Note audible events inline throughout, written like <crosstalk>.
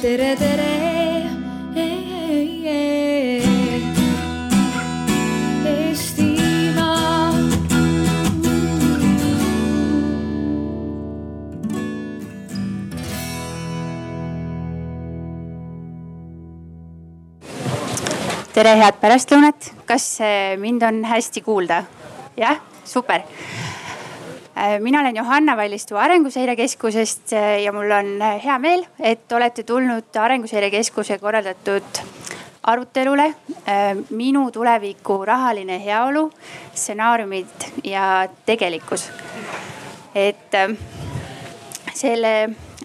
tere, tere. Tere, head pärastlõunat, kas äh, mind on hästi kuulda? jah, super. Äh, mina olen Johanna Vallistu Arenguseire Keskusest äh, ja mul on hea meel, et olete tulnud Arenguseire Keskuse korraldatud arutelule minu tuleviku rahaline heaolu, stsenaariumid ja tegelikkus. et selle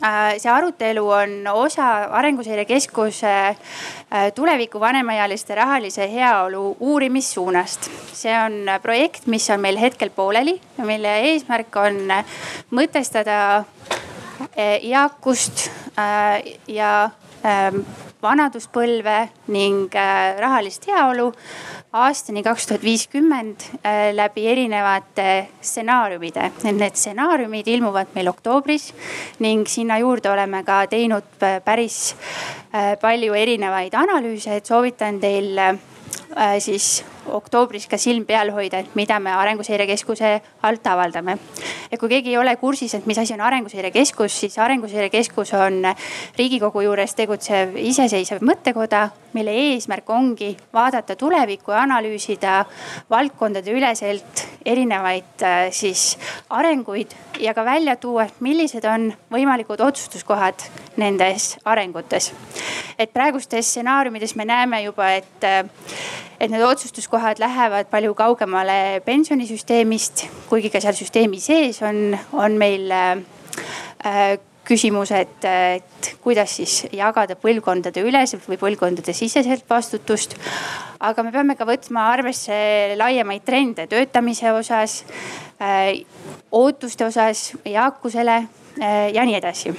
Äh, see arutelu on osa Arenguseire Keskuse äh, tuleviku vanemaealiste rahalise heaolu uurimissuunast. see on projekt, mis on meil hetkel pooleli mille eesmärk on mõtestada äh, eakust ja ähm, vanaduspõlve ning rahalist heaolu aastani kaks tuhat viiskümmend äh, läbi erinevate stsenaariumide. Need stsenaariumid ilmuvad meil oktoobris ning sinna juurde oleme ka teinud äh, päris äh, palju erinevaid analüüse, et soovitan teil siis oktoobris ka silm peal hoida, et mida me Arenguseire Keskuse alt avaldame. ja kui keegi ei ole kursis, et mis asi on Arenguseire Keskus, siis Arenguseire Keskus on riigikogu juures tegutsev iseseisev mõttekoda, mille eesmärk ongi vaadata tulevikku ja analüüsida valdkondade üleselt erinevaid äh, siis arenguid ja ka välja tuua, millised on võimalikud otsustuskohad nendes arengutes. et praegustes stsenaariumides me näeme juba, et, äh, et need otsustuskohad lähevad palju kaugemale pensionisüsteemist, kuigi ka seal süsteemi sees on, on meil äh, küsimus, et, et kuidas siis jagada põlvkondade üleselt või põlvkondade siseselt vastutust. aga me peame ka võtma arvesse laiemaid trende töötamise osas äh,, ootuste osas, eakusele äh, ja nii edasi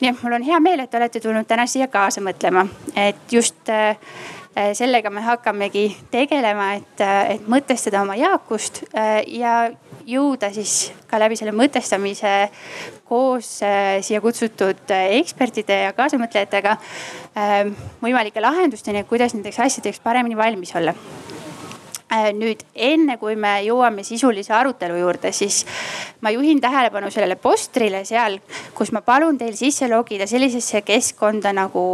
nii et mul on hea meel, et olete tulnud täna siia kaasa mõtlema, et just äh, Äh, sellega me hakkamegi tegelema, et, äh, et mõtestada oma eakust äh, ja jõuda siis ka läbi selle mõtestamise koos siia kutsutud ekspertide ja kaasamõtlejatega võimalike lahendusteni, kuidas nendeks asjadeks paremini valmis olla. Nüüd enne kui me jõuame sisulise arutelu juurde, siis ma juhin tähelepanu sellele postrile seal, kus ma palun teil sisse logida sellisesse keskkonda nagu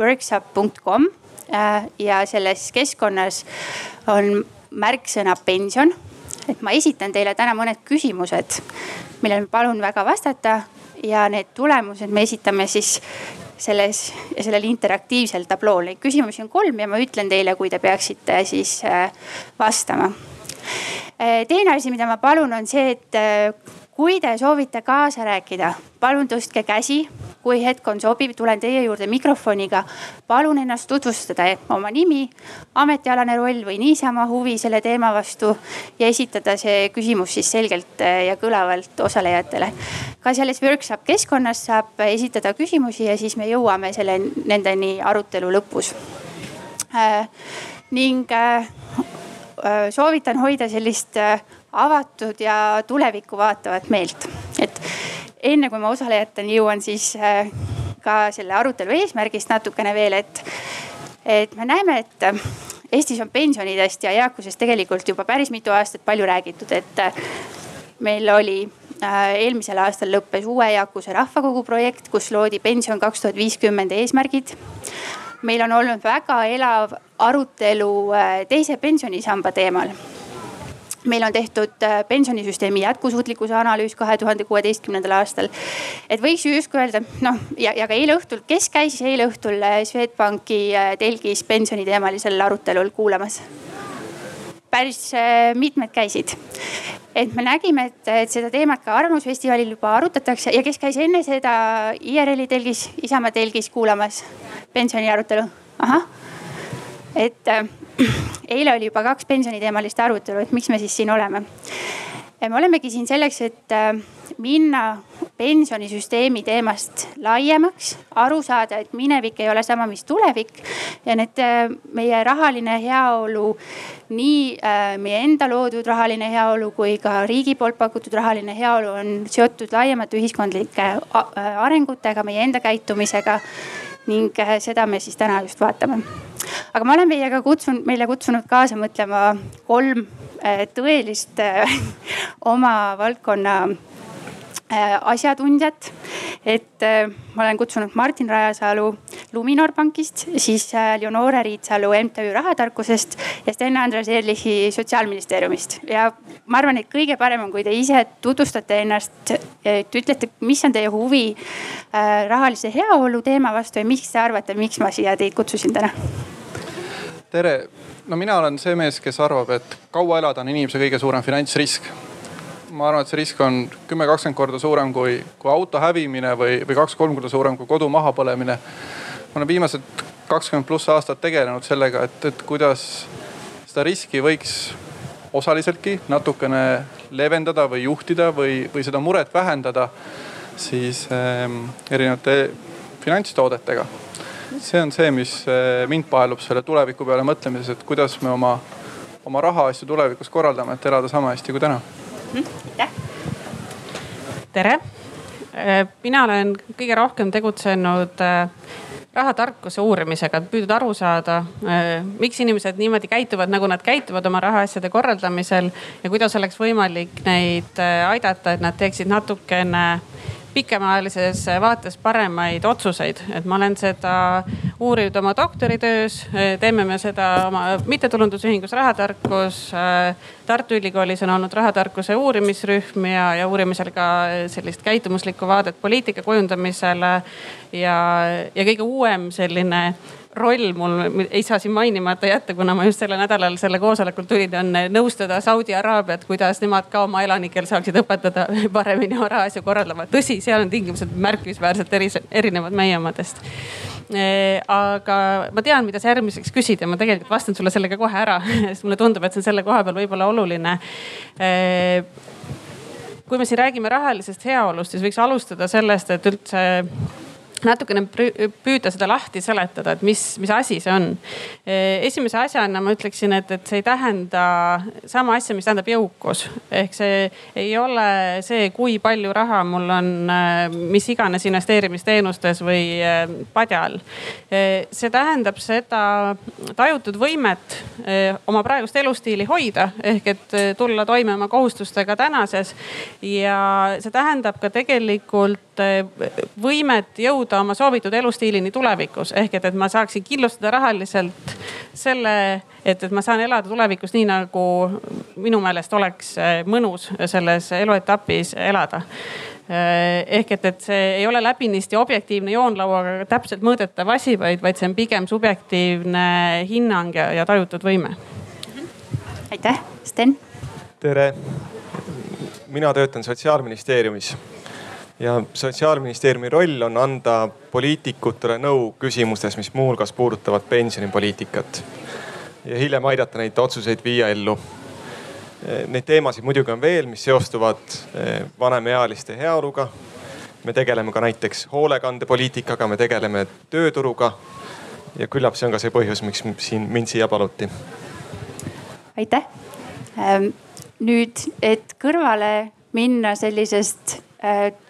workshop.com Äh, ja selles keskkonnas on märksõna pension. et ma esitan teile täna mõned küsimused, millele palun väga vastata ja need tulemused me esitame siis selles, sellel interaktiivsel tablool. Neid küsimusi on kolm ja ma ütlen teile, kui te peaksite siis äh, vastama. Äh, teine asi, mida ma palun, on see, et kui te soovite kaasa rääkida, palun tõstke käsi. kui hetk on sobiv, tulen teie juurde mikrofoniga. palun ennast tutvustada, oma nimi, ametialane roll või niisama huvi selle teema vastu ja esitada see küsimus siis selgelt äh, ja kõlavalt osalejatele. ka selles workshop keskkonnas saab esitada küsimusi ja siis me jõuame selle, nendeni arutelu lõpus äh,. ning äh, äh soovitan hoida sellist äh, avatud ja tulevikku vaatavat meelt. et enne kui ma osalejateni jõuan, siis äh, ka selle arutelu eesmärgist natukene veel, et, et me näeme, et äh, Eestis on pensionidest ja eakusest tegelikult juba päris mitu aastat palju räägitud, et äh, meil oli eelmisel aastal lõppes uue eakuse rahvakogu projekt, kus loodi pension kaks tuhat viiskümmend eesmärgid. meil on olnud väga elav arutelu teise pensionisamba teemal meil on tehtud äh, pensionisüsteemi jätkusuutlikkuse analüüs kahe tuhande kuueteistkümnendal aastal. et võiks ju justkui öelda noh ja, ja ka eile õhtul, kes käis eile õhtul äh, Swedbanki äh, telgis pensioniteemalisel arutelul kuulamas? päris mitmed käisid. et me nägime, et, et seda teemat ka Arvamusfestivalil juba arutatakse ja kes käis enne seda IRL-i telgis, Isamaa telgis kuulamas pensioni arutelu? ahah, et eile oli juba kaks pensioniteemalist arutelu, et miks me siis siin oleme. me olemegi siin selleks, et äh, minna pensionisüsteemi teemast laiemaks, aru saada, et minevik ei ole sama, mis tulevik. ja need äh, meie rahaline heaolu, nii äh, meie enda loodud rahaline heaolu kui ka riigi poolt pakutud rahaline heaolu on seotud laiemate ühiskondlike arengutega, meie enda käitumisega ning seda me siis täna just vaatame. Aga ma olen meiega kutsunud, meile kutsunud kaasa mõtlema kolm tõelist <laughs> oma valdkonna Äh, asjatundjat. et äh, ma olen kutsunud Martin Rajasalu Luminor pankist, siis äh, Leonore Riitsalu MTÜ Rahatarkusest ja Sten-Andres Ehrlichi Sotsiaalministeeriumist. ja ma arvan, et kõige parem on, kui te ise tutvustate ennast, et ütlete, mis on teie huvi rahalise heaolu teema vastu ja miks te arvate, miks ma siia teid kutsusin täna? Tere, no mina olen see mees, kes arvab, et kaua elada on inimese kõige suurem finantsrisk ma arvan, et see risk on kümme, kakskümmend korda suurem kui, kui auto hävimine või, või kaks-kolm korda suurem kui kodu mahapõlemine. ma olen viimased kakskümmend pluss aastat tegelenud sellega, et, et kuidas seda riski võiks osaliseltki natukene leevendada või juhtida või, või seda muret vähendada siis ähm, erinevate finantstoodetega. See on see, mis äh, mind paelub selle tuleviku peale mõtlemises, et kuidas me oma, oma rahaasju tulevikus korraldame, et elada sama hästi kui täna aitäh. tere, äh, mina olen kõige rohkem tegutsenud äh, rahatarkuse uurimisega, püüdnud aru saada, miks inimesed niimoodi käituvad, nagu nad käituvad oma rahaasjade korraldamisel ja kuidas oleks võimalik neid aidata, et nad teeksid natukene pikemaajalises vaates paremaid otsuseid. et ma olen seda uurinud oma doktoritöös, teeme me seda oma mittetulundusühingus Rahatarkus. Tartu Ülikoolis on olnud rahatarkuse uurimisrühm ja, ja uurime seal ka sellist käitumuslikku vaadet poliitika kujundamisele. ja, ja kõige uuem selline roll mul ei saa siin mainimata jätta, kuna ma just sellel nädalal selle koosolekul tulin, on nõustada Saudi Araabiat, kuidas nemad ka oma elanikel saaksid õpetada <laughs> paremini oma rahaasju korraldama. tõsi, seal on tingimused märkimisväärselt erinevad meie omadest e, aga ma tean, mida sa järgmiseks küsid ja ma tegelikult vastan sulle sellega kohe ära, <laughs> sest mulle tundub, et see on selle koha peal võib-olla oluline e, kui me siin räägime rahalisest heaolust, siis võiks alustada sellest, et üldse natukene püüda seda lahti seletada, et mis, mis asi see on. esimese asjana ma ütleksin, et, et see ei tähenda sama asja, mis tähendab jõukus. ehk see ei ole see, kui palju raha mul on mis iganes investeerimisteenustes või padjal. see tähendab seda tajutud võimet oma praegust elustiili hoida ehk et tulla toime oma kohustustega tänases. ja see tähendab ka tegelikult võimet jõuda jõuda oma soovitud elustiilini tulevikus. ehk et, et ma saaksin kindlustada rahaliselt selle, et, et ma saan elada tulevikus nii, nagu minu meelest oleks eh, mõnus selles eluetapis elada eh, ehk et, et see ei ole läbinisti objektiivne joonlauaga täpselt mõõdetav asi, vaid, vaid see on pigem subjektiivne hinnang ja, ja tajutud võime. aitäh, Sten. tere, mina töötan sotsiaalministeeriumis ja sotsiaalministeeriumi roll on anda poliitikutele nõu küsimustes, mis muuhulgas puudutavad pensionipoliitikat. ja hiljem aidata neid otsuseid viia ellu. Neid teemasid muidugi on veel, mis seostuvad eh, vanemaealiste heaoluga. me tegeleme ka näiteks hoolekandepoliitikaga, me tegeleme tööturuga. ja küllap see on ka see põhjus, miks siin mind siia paluti. aitäh. Ähm, nüüd, et kõrvale minna sellisest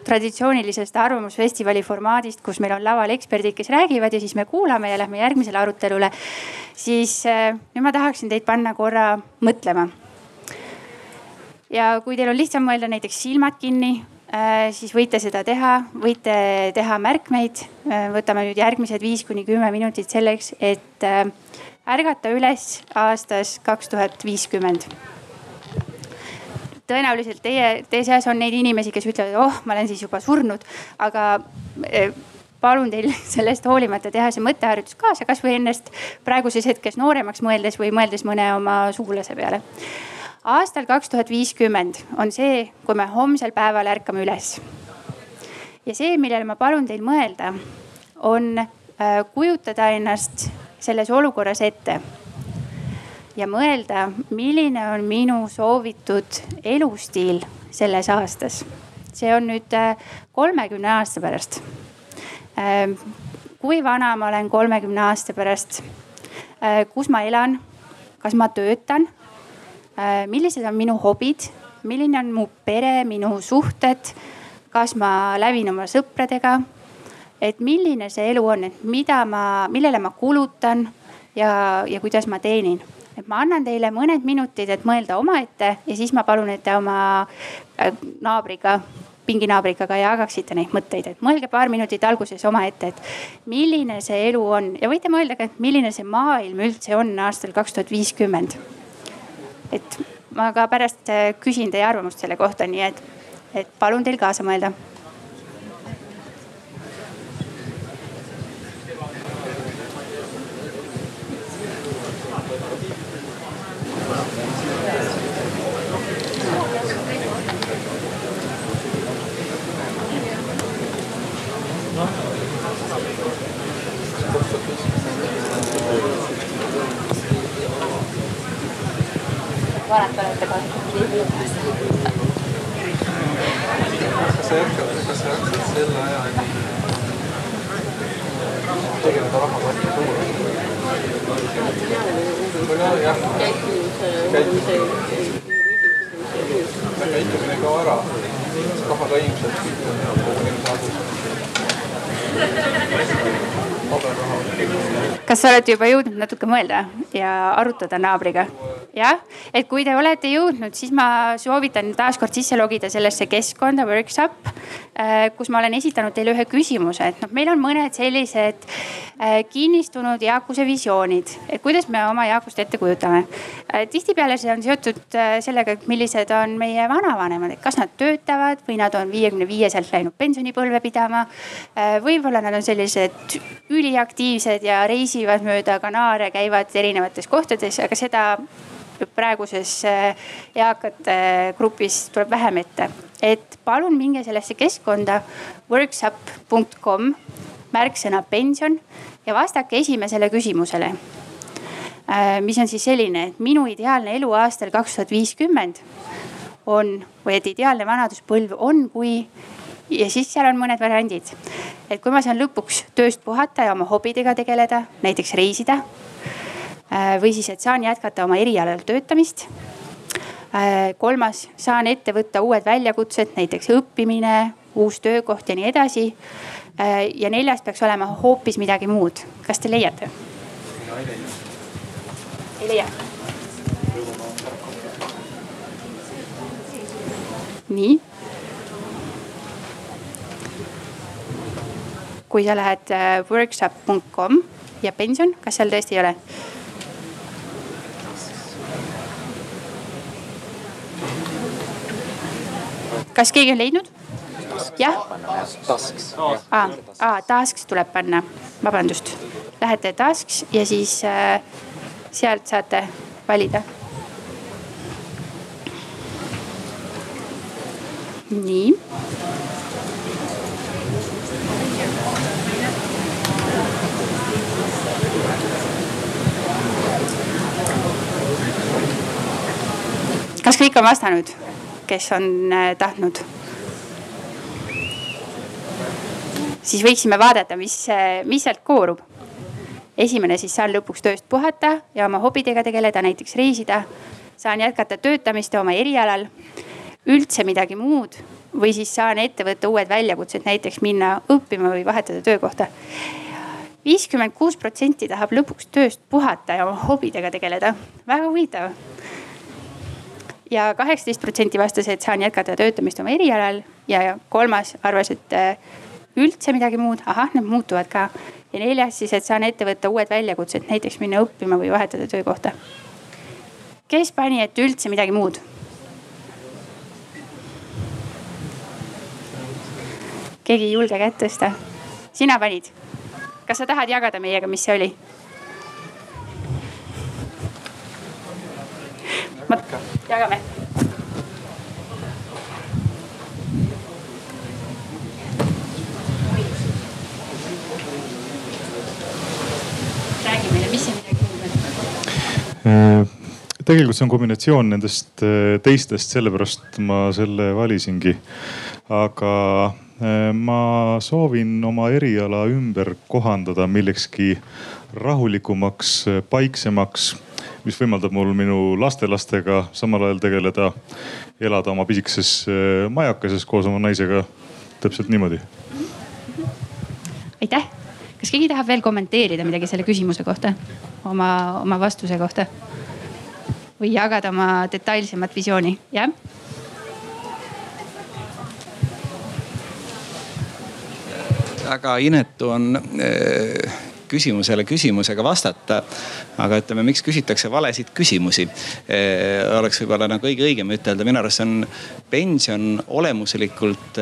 traditsioonilisest arvamusfestivali formaadist, kus meil on laval eksperdid, kes räägivad ja siis me kuulame ja lähme järgmisele arutelule. siis äh, nüüd ma tahaksin teid panna korra mõtlema. ja kui teil on lihtsam mõelda näiteks silmad kinni, äh, siis võite seda teha, võite teha märkmeid. võtame nüüd järgmised viis kuni kümme minutit selleks, et ärgata üles aastas kaks tuhat viiskümmend tõenäoliselt teie, teie seas on neid inimesi, kes ütlevad, oh, ma olen siis juba surnud, aga eh, palun teil <laughs> sellest hoolimata teha see mõtteharjutus kaasa, kasvõi ennast praeguses hetkes nooremaks mõeldes või mõeldes mõne oma sugulase peale. aastal kaks tuhat viiskümmend on see, kui me homsel päeval ärkame üles. ja see, millele ma palun teil mõelda, on äh, kujutada ennast selles olukorras ette ja mõelda, milline on minu soovitud elustiil selles aastas. see on nüüd äh, kolmekümne aasta pärast. Ähm, kui vana ma olen kolmekümne aasta pärast? Äh, kus ma elan? kas ma töötan? Äh, millised on minu hobid? milline on mu pere, minu suhted? kas ma lävin oma sõpradega? et milline see elu on, et mida ma, millele ma kulutan ja, ja kuidas ma teenin et ma annan teile mõned minutid, et mõelda omaette ja siis ma palun, et te oma äh, naabriga pinginaabriga ka jagaksite neid mõtteid, et mõelge paar minutit alguses omaette, et milline see elu on. Ja võite mõelda ka, et milline see maailm üldse on aastal kaks tuhat viiskümmend. et ma ka pärast äh, küsin teie arvamust selle kohta, nii et, et palun teil kaasa mõelda vanad olete ka? kas sa jätkad, kas sa jaksad selle ajani tegeleda rahakotti suurusega? käitumine. kao ära, rahaga ilmselt on kogu inimese adus kas sa oled juba jõudnud natuke mõelda ja arutada naabriga? jah, et kui te olete jõudnud, siis ma soovitan taaskord sisse logida sellesse keskkonda workshop, äh, kus ma olen esitanud teile ühe küsimuse, et noh, meil on mõned sellised äh, kinnistunud eakuse visioonid, et kuidas me oma eakust ette kujutame. Äh, tihtipeale see on seotud sellega, et millised on meie vanavanemad, et kas nad töötavad või nad on viiekümne viieselt läinud pensionipõlve pidama. võib-olla nad on sellised üliaktiivsed ja reisivad mööda Kanaare, käivad erinevates kohtades, aga seda praeguses äh, eakate grupis tuleb vähem ette. et palun minge sellesse keskkonda workshop.com märksõna pension ja vastake esimesele küsimusele. Äh, mis on siis selline, et minu ideaalne elu aastal kaks tuhat viiskümmend on või et ideaalne vanaduspõlv on, kui ja siis seal on mõned variandid. et kui ma saan lõpuks tööst puhata ja oma hobidega tegeleda, näiteks reisida. Äh, või siis, et saan jätkata oma erialal töötamist. Äh, kolmas, saan ette võtta uued väljakutsed, näiteks õppimine, uus töökoht ja nii edasi. Äh, ja neljas peaks olema hoopis midagi muud. kas te leiate? ei leia. nii kui sa lähed äh, workshop.com ja pension, kas seal tõesti ei ole? kas keegi on leidnud? jah? Tasks. aa, aa, tasks tuleb panna, vabandust. Lähete tasks ja siis äh, sealt saate valida. nii kas kõik on vastanud, kes on äh, tahtnud? siis võiksime vaadata, mis, äh, mis sealt koorub. esimene siis saan lõpuks tööst puhata ja oma hobidega tegeleda, näiteks reisida. saan jätkata töötamist oma erialal, üldse midagi muud või siis saan ette võtta uued väljakutsed, näiteks minna õppima või vahetada töökohta viiskümmend kuus protsenti tahab lõpuks tööst puhata ja oma hobidega tegeleda. väga huvitav ja kaheksateist protsenti vastas, et saan jätkata töötamist oma erialal ja kolmas arvas, et äh, üldse midagi muud, ahah, need muutuvad ka. ja neljas siis, et saan ette võtta uued väljakutsed, näiteks minna õppima või vahetada töökohta. kes pani, et üldse midagi muud? keegi ei julge kätt tõsta. sina panid. kas sa tahad jagada meiega, mis see oli? Ma, jagame. räägi meile, mis see midagi muud on? Äh, tegelikult see on kombinatsioon nendest äh, teistest, sellepärast ma selle valisingi. aga äh, ma soovin oma eriala ümber kohandada millekski rahulikumaks, paiksemaks mis võimaldab mul minu lastelastega samal ajal tegeleda, elada oma pisikeses äh, majakases koos oma naisega. täpselt niimoodi. aitäh. kas keegi tahab veel kommenteerida midagi selle küsimuse kohta, oma, oma vastuse kohta? või jagada oma detailsemat visiooni, jah? väga inetu on äh, küsimusele küsimusega vastata. aga ütleme, miks küsitakse valesid küsimusi, oleks võib-olla nagu kõige õigem ütelda, minu arust on pension olemuslikult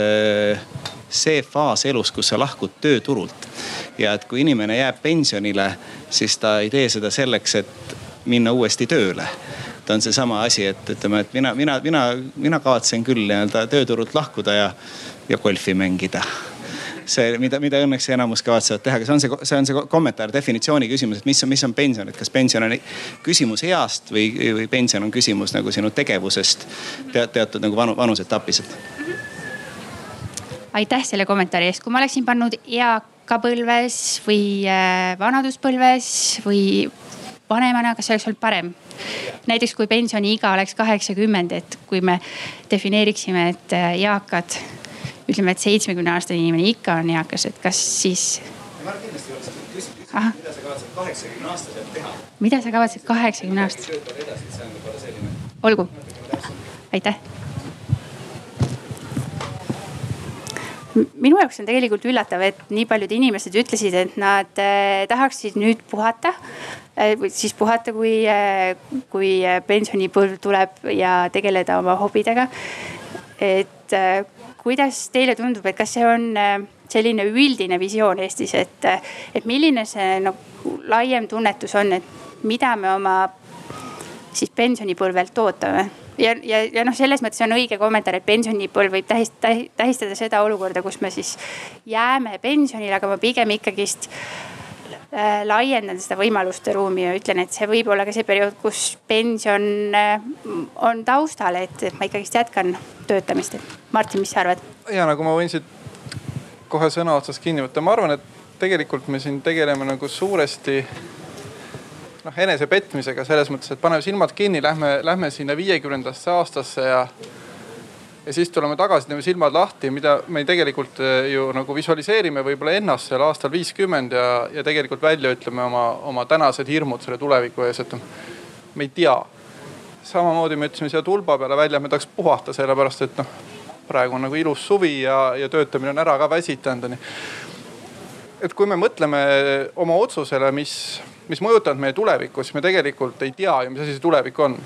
see faas elus, kus sa lahkud tööturult. ja et kui inimene jääb pensionile, siis ta ei tee seda selleks, et minna uuesti tööle ta on seesama asi, et ütleme, et mina, mina, mina, mina kavatsen küll nii-öelda tööturult lahkuda ja, ja golfi mängida see, mida, mida õnneks enamus kavatsevad teha, aga see on see, see on see kommentaar, definitsiooni küsimus, et mis on, mis on pension, et kas pension on küsimus east või, või pension on küsimus nagu sinu tegevusest te, teatud nagu vanu, vanusetapis, et. aitäh selle kommentaari eest, kui ma oleksin pannud eakapõlves või äh, vanaduspõlves või vanemana, kas see oleks olnud parem? näiteks kui pensioniiga oleks kaheksakümmend, et kui me defineeriksime, et äh, eakad ütleme, et seitsmekümne aastane inimene ikka on eakas, et kas siis. mida sa kavatsed kaheksakümne aastaselt teha. mida sa kavatsed kaheksakümne aastaselt? olgu, aitäh minu jaoks on tegelikult üllatav, et nii paljud inimesed ütlesid, et nad äh, tahaksid nüüd puhata äh,. siis puhata, kui äh,, kui pensionipõlv tuleb ja tegeleda oma hobidega. et kuidas teile tundub, et kas see on äh, selline üldine visioon Eestis, et, äh, et milline see nagu laiem tunnetus on, et mida me oma siis pensionipõlvelt ootame? ja, ja, ja noh, selles mõttes on õige kommentaar, et pensionipõlv võib tähistada, tähistada seda olukorda, kus me siis jääme pensionile, aga ma pigem ikkagist laiendan seda võimaluste ruumi ja ütlen, et see võib olla ka see periood, kus pension äh, on taustal, et, ma ikkagist jätkan töötamist, Martin, mis sa arvad? ja nagu ma võin siit kohe sõna otsast kinni võtta, ma arvan, et tegelikult me siin tegeleme nagu suuresti noh enesepetmisega selles mõttes, et paneme silmad kinni, lähme, lähme sinna viiekümnendasse aastasse ja ja siis tuleme tagasi, teeme silmad lahti, mida me tegelikult eh, ju nagu visualiseerime võib-olla ennast seal aastal viiskümmend ja, ja tegelikult välja ütleme oma, oma tänased hirmud selle tuleviku ees, et me ei tea samamoodi me ütlesime siia tulba peale välja, me tahaks puhata, sellepärast et noh, praegu on nagu ilus suvi ja, ja töötamine on ära ka väsitanud onju. et kui me mõtleme oma otsusele, mis, mis mõjutavad meie tulevikku, siis me tegelikult ei tea ju, mis asi see tulevik on.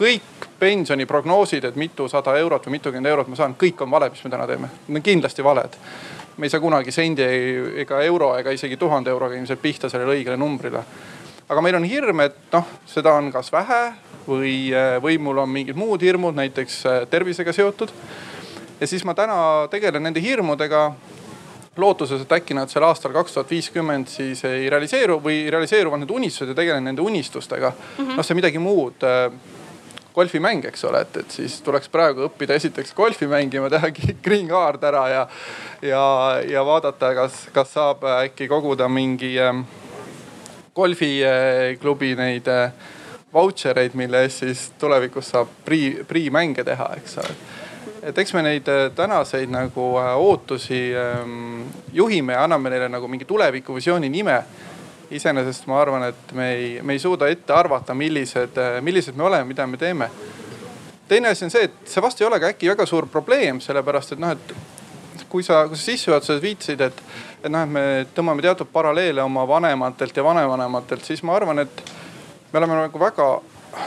kõik pensioniprognoosid, et mitusada eurot või mitukümmend eurot ma saan, kõik on valed, mis me täna teeme. Need on kindlasti valed. me ei saa kunagi sendi ega euro ega isegi tuhande euroga ilmselt pihta sellele õigele numbrile. aga meil on hirm, et noh, seda on kas vähe või, äh, või mul on mingid muud hirmud, näiteks äh, tervisega seotud. ja siis ma täna tegelen nende hirmudega lootuses, et äkki nad seal aastal kaks tuhat viiskümmend siis ei realiseeru või realiseeruvad need unistused ja tegelen nende unistustega mm -hmm.. noh, see midagi muud äh, golfimäng, eks ole, et, et siis tuleks praegu õppida esiteks golfi mängima, teha <laughs> green card ära ja, ja, ja vaadata, kas, kas saab äkki koguda mingi ähm, golfiklubi neid äh, vautšereid, mille eest siis tulevikus saab prii, priimänge teha, eks ole. et eks me neid äh, tänaseid nagu äh, ootusi ähm, juhime ja anname neile nagu mingi tulevikuvisiooni nime. Iseenesest ma arvan, et me ei, me ei suuda ette arvata, millised, millised me oleme, mida me teeme. teine asi on see, et see vast ei ole ka äkki väga suur probleem, sellepärast et noh, et kui sa, kui sa sissejuhatuses viitasid, et, et noh, et me tõmbame teatud paralleele oma vanematelt ja vanavanematelt, siis ma arvan, et me oleme nagu väga äh,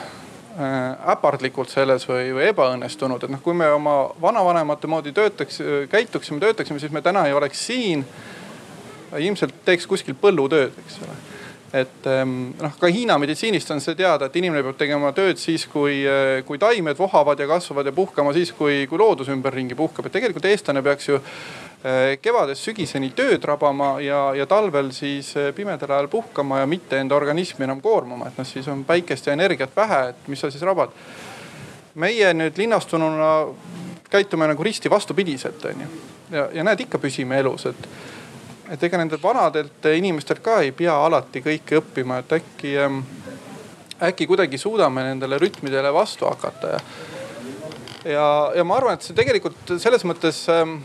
äpardlikult selles või, või ebaõnnestunud, et noh, kui me oma vanavanemate moodi töötaks, käituksime, töötaksime, siis me täna ei oleks siin. Ilmselt teeks kuskil põllutööd, eks ole. et ähm, noh, ka Hiina meditsiinist on see teada, et inimene peab tegema tööd siis, kui, äh, kui taimed vohavad ja kasvavad ja puhkama siis, kui, kui loodus ümberringi puhkab, et tegelikult eestlane peaks ju Eh, kevadest sügiseni tööd rabama ja, ja talvel siis eh, pimedal ajal puhkama ja mitte enda organismi enam koormama, et noh, siis on päikest ja energiat vähe, et mis sa siis rabad. meie nüüd linnastununa käitume nagu risti vastupidiselt onju ja, ja näed ikka püsime elus, et, et ega nendelt vanadelt inimestelt ka ei pea alati kõike õppima, et äkki ähm,, äkki kuidagi suudame nendele rütmidele vastu hakata ja ja, ja ma arvan, et see tegelikult selles mõttes ähm,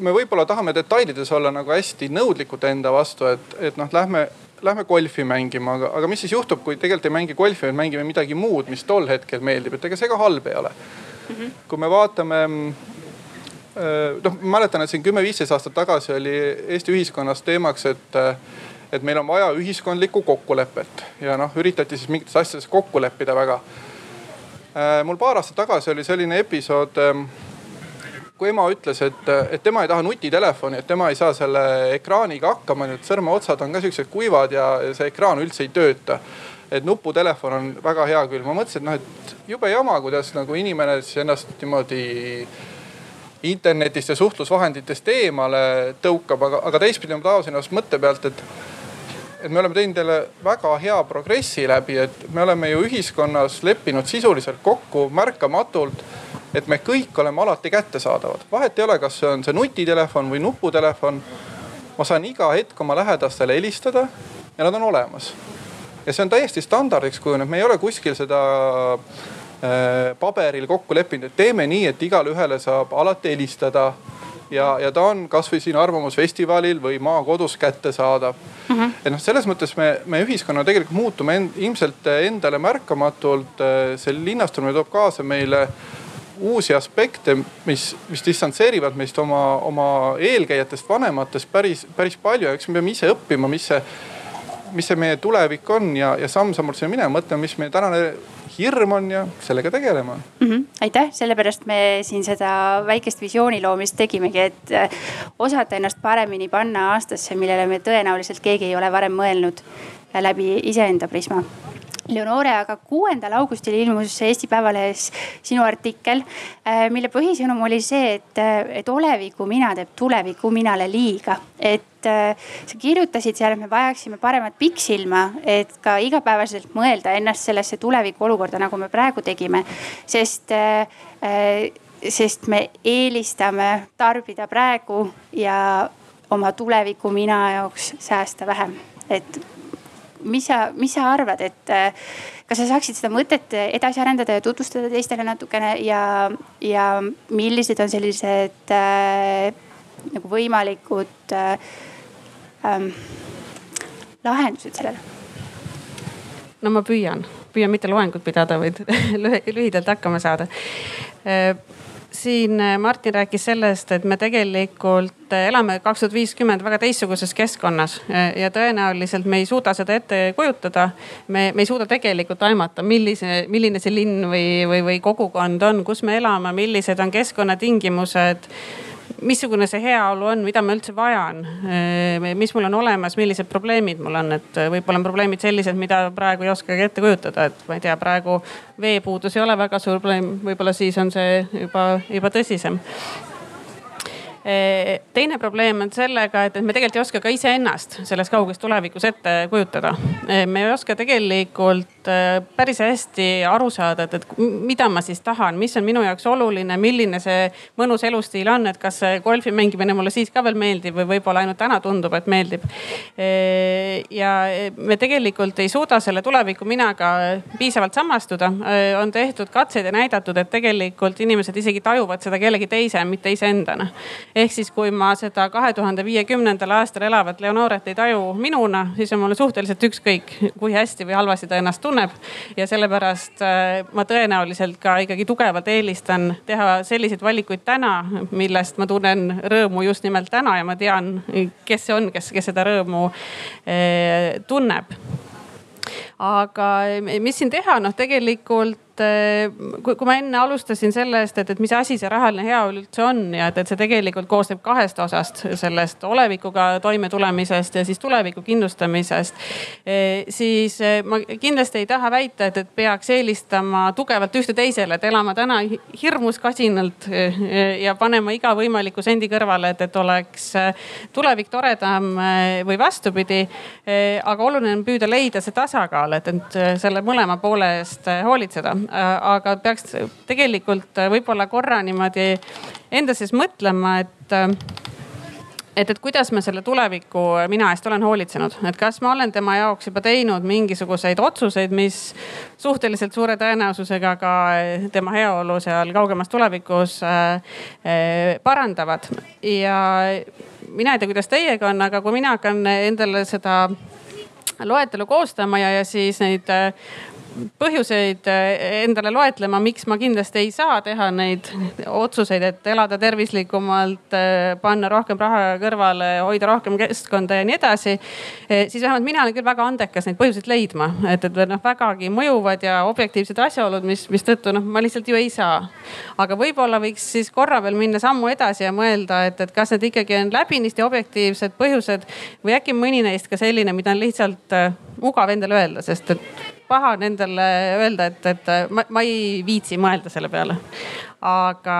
me võib-olla tahame detailides olla nagu hästi nõudlikud enda vastu, et, et noh, lähme, lähme golfi mängima, aga, aga mis siis juhtub, kui tegelikult ei mängi golfi, vaid mängime midagi muud, mis tol hetkel meeldib, et ega see ka halb ei ole mm. -hmm. kui me vaatame noh, ma mäletan, et siin kümme-viisteist aastat tagasi oli Eesti ühiskonnas teemaks, et, et meil on vaja ühiskondlikku kokkulepet ja noh, üritati siis mingites asjades kokku leppida väga. mul paar aastat tagasi oli selline episood kui ema ütles, et, et tema ei taha nutitelefoni, et tema ei saa selle ekraaniga hakkama, need sõrmeotsad on ka siuksed kuivad ja see ekraan üldse ei tööta. et nuputelefon on väga hea küll, ma mõtlesin, et noh, et jube jama, kuidas nagu inimene siis ennast niimoodi internetist ja suhtlusvahenditest eemale tõukab, aga, aga teistpidi ma taosin ennast mõtte pealt, et et me oleme teinud jälle väga hea progressi läbi, et me oleme ju ühiskonnas leppinud sisuliselt kokku märkamatult, et me kõik oleme alati kättesaadavad. vahet ei ole, kas see on see nutitelefon või nuputelefon. ma saan iga hetk oma lähedastele helistada ja nad on olemas. ja see on täiesti standardiks kujunenud, me ei ole kuskil seda paberil kokku leppinud, et teeme nii, et igale ühele saab alati helistada ja, ja ta on kasvõi siin Arvamusfestivalil või maakodus kättesaadav mm. -hmm. et noh, selles mõttes me, me ühiskonna tegelikult muutume end, ilmselt endale märkamatult. Äh, see linnastumine toob kaasa meile uusi aspekte, mis, mis distantseerivad meist oma, oma eelkäijatest, vanematest päris, päris palju ja eks me peame ise õppima, mis see, mis see meie tulevik on ja, ja samm-sammult sinna minema, mõtlema, mis meie tänane hirm on ja sellega tegelema mm. -hmm. aitäh, sellepärast me siin seda väikest visiooni loomist tegimegi, et äh, osata ennast paremini panna aastasse, millele me tõenäoliselt keegi ei ole varem mõelnud läbi iseenda prisma Leonore, aga kuuendal augustil ilmus Eesti Päevalehes sinu artikkel, äh, mille põhisõnum oli see, et, äh, et oleviku mina teeb tuleviku minale liiga. et äh, sa kirjutasid seal, et me vajaksime paremat pikksilma, et ka igapäevaselt mõelda ennast sellesse tuleviku olukorda, nagu me praegu tegime. sest sest me eelistame tarbida praegu ja oma tuleviku mina jaoks säästa vähem. et mis sa, mis sa arvad, et äh, kas sa saaksid seda mõtet edasi arendada ja tutvustada teistele natukene ja, ja millised on sellised äh, nagu võimalikud äh, ähm, lahendused sellele? no ma püüan, püüan mitte loengut pidada, vaid <laughs> lühidalt hakkama saada äh, siin äh, Martin rääkis sellest, et me tegelikult äh, elame kaks tuhat viiskümmend väga teistsuguses keskkonnas äh, ja tõenäoliselt me ei suuda seda ette kujutada. me, me ei suuda tegelikult aimata, millise, milline see linn või, või, või kogukond on, kus me elame, millised on keskkonnatingimused missugune see heaolu on, mida ma üldse vajan, mis mul on olemas, millised probleemid mul on, et võib-olla on probleemid sellised, mida praegu ei oskagi ette kujutada, et ma ei tea, praegu veepuudus ei ole väga suur probleem, võib-olla siis on see juba, juba tõsisem Eh, teine probleem on sellega, et, et me tegelikult ei oska ka iseennast selles kauges tulevikus ette kujutada. Eh, me ei oska tegelikult eh, päris hästi aru saada, et, et mida ma siis tahan, mis on minu jaoks oluline, milline see mõnus elustiil on, et kas golfi mängimine mulle siis ka veel meeldib või võib-olla ainult täna tundub, et meeldib. ja me tegelikult ei suuda selle tuleviku minaga piisavalt samastuda. on tehtud katseid ja näidatud, et tegelikult inimesed isegi tajuvad seda kellegi teise, mitte iseendana ehk siis, kui ma seda kahe tuhande viiekümnendal aastal elavat Leonoret ei taju minuna, siis on mulle suhteliselt ükskõik, kui hästi või halvasti ta ennast tunneb. Ja sellepärast äh, ma tõenäoliselt ka ikkagi tugevalt eelistan teha selliseid valikuid täna, millest ma tunnen rõõmu just nimelt täna ja ma tean, kes see on, kes, kes seda rõõmu eh, tunneb. Aga mis siin teha, noh tegelikult Eh, kui, kui ma enne alustasin sellest, et, et mis asi see rahaline heaolu üldse on ja et, et see tegelikult koosneb kahest osast, sellest olevikuga toimetulemisest ja siis tuleviku kindlustamisest. Eh, siis eh, ma kindlasti ei taha väita, et, et peaks eelistama tugevalt ühte teisele, et elama täna hirmus kasinalt ja panema iga võimaliku sendi kõrvale, et, et oleks tulevik toredam või vastupidi. aga oluline on püüda leida see tasakaal, et, et selle mõlema poole eest hoolitseda aga peaks tegelikult äh, võib-olla korra niimoodi enda sees mõtlema, et äh, et, et kuidas ma selle tuleviku mina eest olen hoolitsenud, et kas ma olen tema jaoks juba teinud mingisuguseid otsuseid, mis suhteliselt suure tõenäosusega ka tema heaolu seal kaugemas tulevikus äh, parandavad. ja mina ei tea, kuidas teiega on, aga kui mina hakkan endale seda loetelu koostama ja, ja siis neid põhjuseid eh, endale loetlema, miks ma kindlasti ei saa teha neid otsuseid, et elada tervislikumalt, eh, panna rohkem raha kõrvale, hoida rohkem keskkonda ja nii edasi. Eh, siis vähemalt mina olen küll väga andekas neid põhjuseid leidma, et, et noh, vägagi mõjuvad ja objektiivsed asjaolud, mis, mistõttu noh, ma lihtsalt ju ei saa. aga võib-olla võiks siis korra veel minna sammu edasi ja mõelda, et, et kas need ikkagi on läbinisti objektiivsed põhjused või äkki mõni neist ka selline, mida on lihtsalt mugav endale öelda, sest et paha on endale öelda, et, et ma, ma ei viitsi mõelda selle peale. aga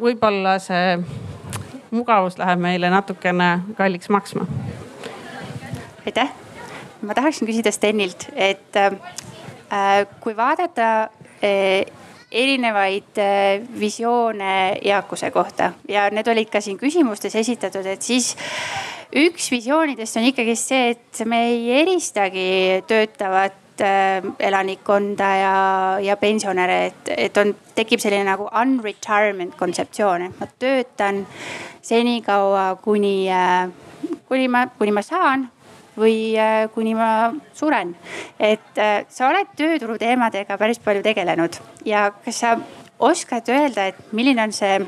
võib-olla see mugavus läheb meile natukene kalliks maksma. aitäh, ma tahaksin küsida Stenilt, et äh, kui vaadata äh, erinevaid äh, visioone eakuse kohta ja need olid ka siin küsimustes esitatud, et siis üks visioonidest on ikkagi see, et me ei eristagi töötavat elanikkonda ja, ja pensionäre, et, et on, tekib selline nagu unretirement kontseptsioon, et ma töötan senikaua, kuni, äh, kuni ma, kuni ma saan või äh, kuni ma suren. et sa oled tööturu teemadega päris palju tegelenud ja kas sa oskad öelda, et milline on see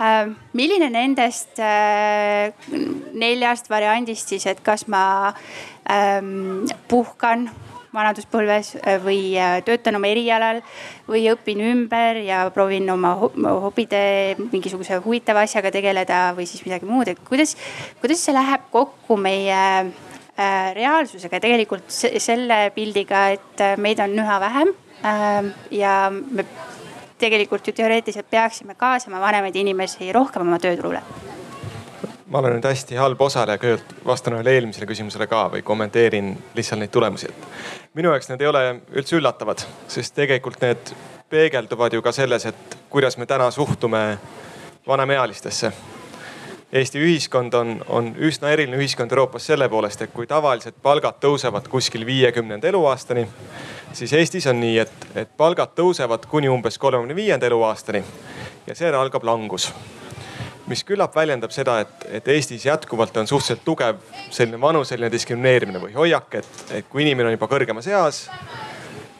Äh, milline nendest äh, neljast variandist siis, et kas ma puhkan vanaduspõlves äh, või töötan oma erialal või õpin ümber ja proovin oma hobide mingisuguse huvitava asjaga tegeleda või siis midagi muud, et kuidas, kuidas see läheb kokku meie reaalsusega? Ja tegelikult selle pildiga, et meid on üha vähem ähm, ja me tegelikult ju teoreetiliselt peaksime kaasama vanemaid inimesi rohkem oma tööturule ma olen nüüd hästi halb osaleja, kõigepealt vastan ühele eelmisele küsimusele ka või kommenteerin lihtsalt neid tulemusi, et minu jaoks need ei ole üldse üllatavad, sest tegelikult need peegelduvad ju ka selles, et kuidas me täna suhtume vanemaealistesse Eesti ühiskond on, on üsna eriline ühiskond Euroopas selle poolest, et kui tavaliselt palgad tõusevad kuskil viiekümnenda eluaastani, siis Eestis on nii, et, et palgad tõusevad kuni umbes kolmekümne viienda eluaastani ja seejärel algab langus. Mis küllap väljendab seda, et, et Eestis jätkuvalt on suhteliselt tugev selline vanuseline diskrimineerimine või hoiak, et, et kui inimene on juba kõrgemas eas,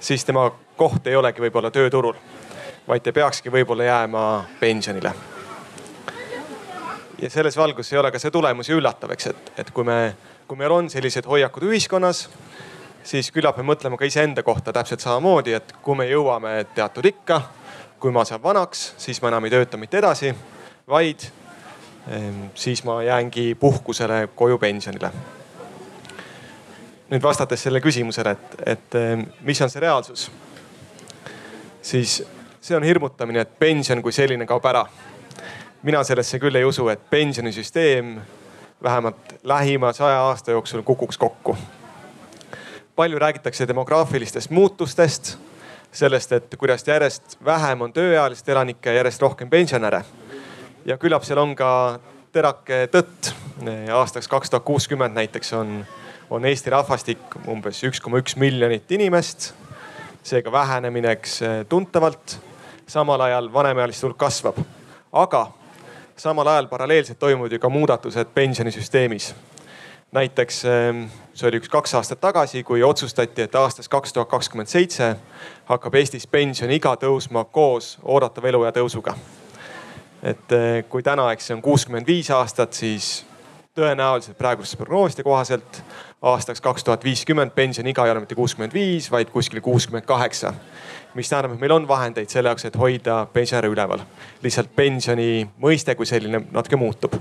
siis tema koht ei olegi võib-olla tööturul, vaid ta peakski võib-olla jääma pensionile. Ja selles valguses ei ole ka see tulemus ju üllatav, eks, et, et kui me, kui meil on sellised hoiakud ühiskonnas, siis küllap me mõtleme ka iseenda kohta täpselt samamoodi, et kui me jõuame teatud ikka, kui ma saan vanaks, siis ma enam ei tööta mitte edasi, vaid siis ma jäängi puhkusele koju pensionile. nüüd vastates sellele küsimusele, et, et ehm, mis on see reaalsus, siis see on hirmutamine, et pension kui selline kaob ära mina sellesse küll ei usu, et pensionisüsteem vähemalt lähima saja aasta jooksul kukuks kokku. palju räägitakse demograafilistest muutustest, sellest, et kuidas järjest vähem on tööealist elanikke, järjest rohkem pensionäre. Ja küllap seal on ka terake tõtt. aastaks kaks tuhat kuuskümmend näiteks on, on Eesti rahvastik umbes üks koma üks miljonit inimest. seega vähenemineks tuntavalt. samal ajal vanemaealiste hulk kasvab, aga samal ajal paralleelselt toimuvad ju ka muudatused pensionisüsteemis. näiteks ehm, see oli üks-kaks aastat tagasi, kui otsustati, et aastast kaks tuhat kakskümmend seitse hakkab Eestis pensioniiga tõusma koos oodatava eluea tõusuga. Et eh, kui täna, eks see on kuuskümmend viis aastat, siis tõenäoliselt praeguste prognooside kohaselt aastaks kaks tuhat viiskümmend pensioniiga ei ole mitte kuuskümmend viis, vaid kuskil kuuskümmend kaheksa mis tähendab, et meil on vahendeid selle jaoks, et hoida pensionäre üleval. lihtsalt pensioni mõiste kui selline natuke muutub.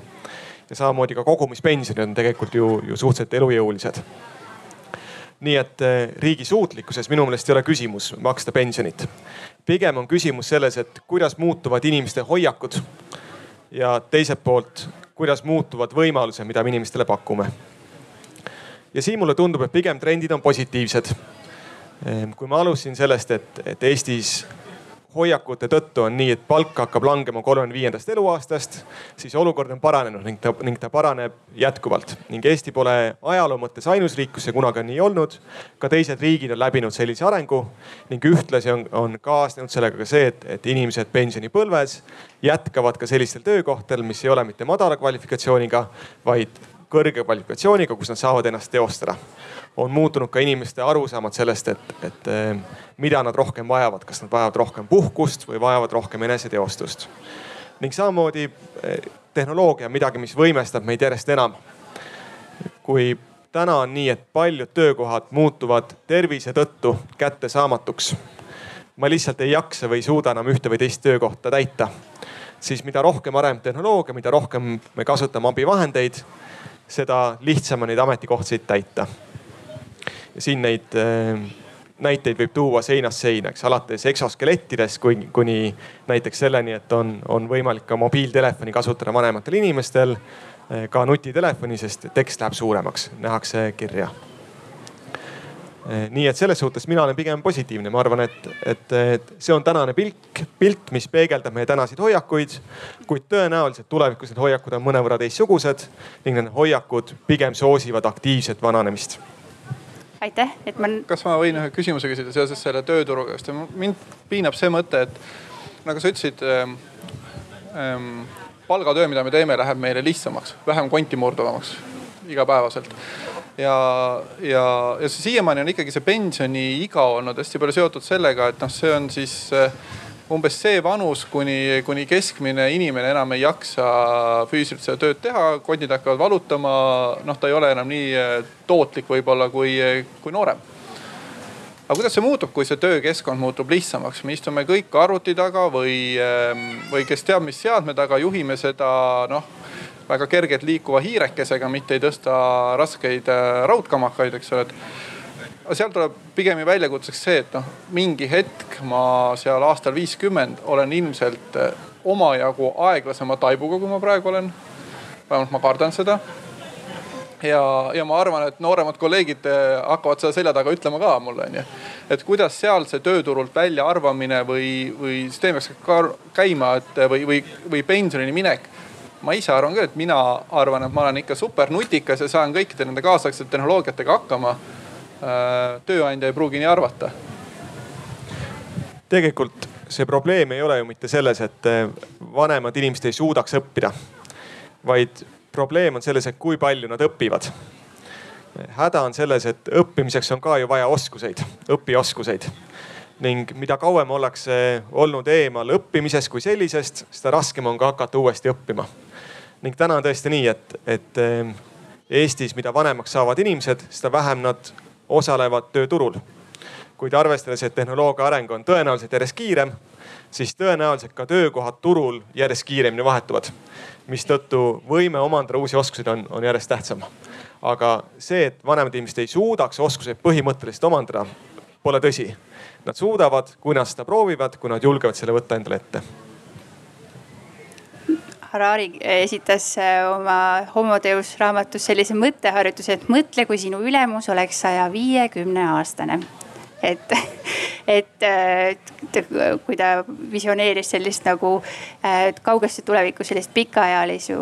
ja samamoodi ka kogumispensionid on tegelikult ju, ju suhteliselt elujõulised. nii et eh, riigi suutlikkuses minu meelest ei ole küsimus maksta pensionit. Pigem on küsimus selles, et kuidas muutuvad inimeste hoiakud ja teiselt poolt, kuidas muutuvad võimalused, mida me inimestele pakume. ja siin mulle tundub, et pigem trendid on positiivsed Ehm, kui ma alustasin sellest, et, et Eestis hoiakute tõttu on nii, et palk hakkab langema kolmekümne viiendast eluaastast, siis olukord on paranenud ning ta, ning ta paraneb jätkuvalt. ning Eesti pole ajaloo mõttes ainus riik, kus see kunagi on nii olnud. ka teised riigid on läbinud sellise arengu ning ühtlasi on, on kaasnenud sellega ka see, et, et inimesed pensionipõlves jätkavad ka sellistel töökohtadel, mis ei ole mitte madala kvalifikatsiooniga, vaid kõrge kvalifikatsiooniga, kus nad saavad ennast teostada on muutunud ka inimeste arusaamad sellest, et, et eh, mida nad rohkem vajavad, kas nad vajavad rohkem puhkust või vajavad rohkem eneseteostust. ning samamoodi eh, tehnoloogia on midagi, mis võimestab meid järjest enam. kui täna on nii, et paljud töökohad muutuvad tervise tõttu kättesaamatuks. ma lihtsalt ei jaksa või ei suuda enam ühte või teist töökohta täita. siis mida rohkem areneb tehnoloogia, mida rohkem me kasutame abivahendeid, seda lihtsam on neid ametikohtasid täita siin neid äh, näiteid võib tuua seinast seina, eks alates eksoskelettidest kuni, kuni näiteks selleni, et on, on võimalik ka mobiiltelefoni kasutada vanematel inimestel. Äh, ka nutitelefoni, sest tekst läheb suuremaks, nähakse kirja. Äh, nii et selles suhtes mina olen pigem positiivne, ma arvan, et, et, et see on tänane pilk, pilt, mis peegeldab meie tänaseid hoiakuid. kuid tõenäoliselt tulevikus need hoiakud on mõnevõrra teistsugused ning need hoiakud pigem soosivad aktiivset vananemist aitäh, et ma. kas ma võin ühe küsimuse küsida seoses selle tööturuga, sest mind piinab see mõte, et nagu sa ütlesid ähm,. Ähm, palgatöö, mida me teeme, läheb meile lihtsamaks, vähem konti murduvamaks igapäevaselt. Ja, ja, ja see siiamaani on ikkagi see pensioniiga olnud hästi palju seotud sellega, et noh, see on siis äh, umbes see vanus, kuni, kuni keskmine inimene enam ei jaksa füüsiliselt seda tööd teha, kondid hakkavad valutama. noh, ta ei ole enam nii eh, tootlik võib-olla kui, kui noorem. aga kuidas see muutub, kui see töökeskkond muutub lihtsamaks, me istume kõik arvuti taga või, ehm, või kes teab, mis seadme taga, juhime seda noh väga kergelt liikuva hiirekesega, mitte ei tõsta raskeid eh, raudkamakaid, eks ole, et seal tuleb pigem väljakutseks see, et noh, mingi hetk ma seal aastal viiskümmend olen ilmselt eh, omajagu aeglasema taibuga, kui ma praegu olen. vähemalt ma kardan seda. ja, ja ma arvan, et nooremad kolleegid eh, hakkavad seda selja taga ütlema ka mulle onju. et kuidas seal see tööturult väljaarvamine või, või süsteem peaks käima, et või, või, või pensionini minek ma ise arvan küll, et mina arvan, et ma olen ikka super nutikas ja saan kõikide nende kaasaegsete tehnoloogiatega hakkama Äh, tööandja ei pruugi nii arvata. tegelikult see probleem ei ole ju mitte selles, et äh, vanemad inimesed ei suudaks õppida, vaid probleem on selles, et kui palju nad õpivad. häda on selles, et õppimiseks on ka ju vaja oskuseid, õpioskuseid ning mida kauem ollakse olnud eemal õppimisest kui sellisest, seda raskem on ka hakata uuesti õppima. Ning täna on tõesti nii, et, et äh, Eestis, mida vanemaks saavad inimesed, seda vähem nad osalevad tööturul. kuid arvestades, et tehnoloogia areng on tõenäoliselt järjest kiirem, siis tõenäoliselt ka töökohad turul järjest kiiremini vahetuvad. mistõttu võime omandada uusi oskuseid on, on järjest tähtsam. aga see, et vanemad inimesed ei suudaks oskuseid põhimõtteliselt omandada, pole tõsi. Nad suudavad, kui nad seda proovivad, kui nad julgevad selle võtta endale ette Harari esitas äh, oma Homo Deus raamatus sellise mõtteharjutuse, et mõtle, kui sinu ülemus oleks saja viiekümne aastane <laughs> et, et kui ta visioneeris sellist nagu äh, kaugesse tulevikku sellist pikaealisu,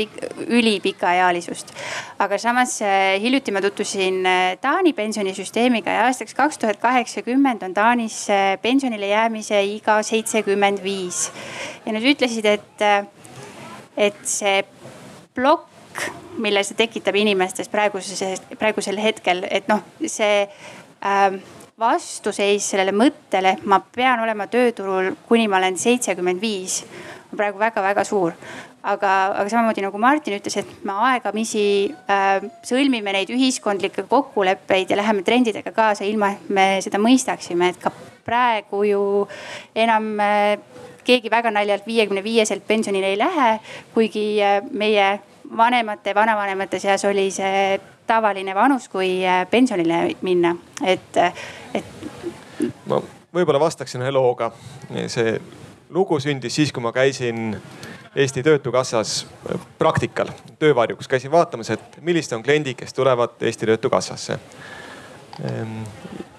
pik, ülipikaealisust. aga samas hiljuti ma tutvusin Taani pensionisüsteemiga ja aastaks kaks tuhat kaheksakümmend on Taanis pensionile jäämise iga seitsekümmend viis. ja nad ütlesid, et et see plokk, mille see tekitab inimestes praeguses, praegusel hetkel, et noh, see äh, vastuseis sellele mõttele, et ma pean olema tööturul, kuni ma olen seitsekümmend viis, on praegu väga-väga suur. aga, aga samamoodi nagu Martin ütles, et me aegamisi äh, sõlmime neid ühiskondlikke kokkuleppeid ja läheme trendidega kaasa, ilma et me seda mõistaksime, et ka praegu ju enam äh, keegi väga naljalt viiekümne viieselt pensionile ei lähe, kuigi äh, meie vanemate, vanavanemate seas oli see tavaline vanus, kui äh, pensionile minna, et, äh, et. ma võib-olla vastaksin ühe looga. see lugu sündis siis, kui ma käisin Eesti Töötukassas praktikal, töövarjuks, käisin vaatamas, et millised on kliendid, kes tulevad Eesti Töötukassasse. Ehm,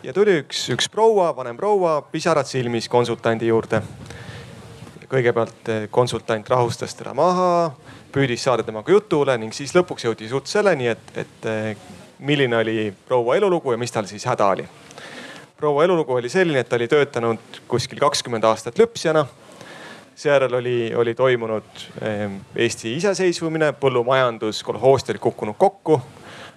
ja tuli üks, üks proua, vanem proua, pisarad silmis konsultandi juurde. Kõigepealt eh, konsultant rahustas teda maha, püüdis saada temaga jutule ning siis lõpuks jõudis jutt selleni, et, et eh, milline oli proua elulugu ja mis tal siis häda oli. proua elulugu oli selline, et ta oli töötanud kuskil kakskümmend aastat lüpsjana seejärel oli, oli toimunud ehm, Eesti iseseisvumine, põllumajandus, kolhoosid olid kukkunud kokku.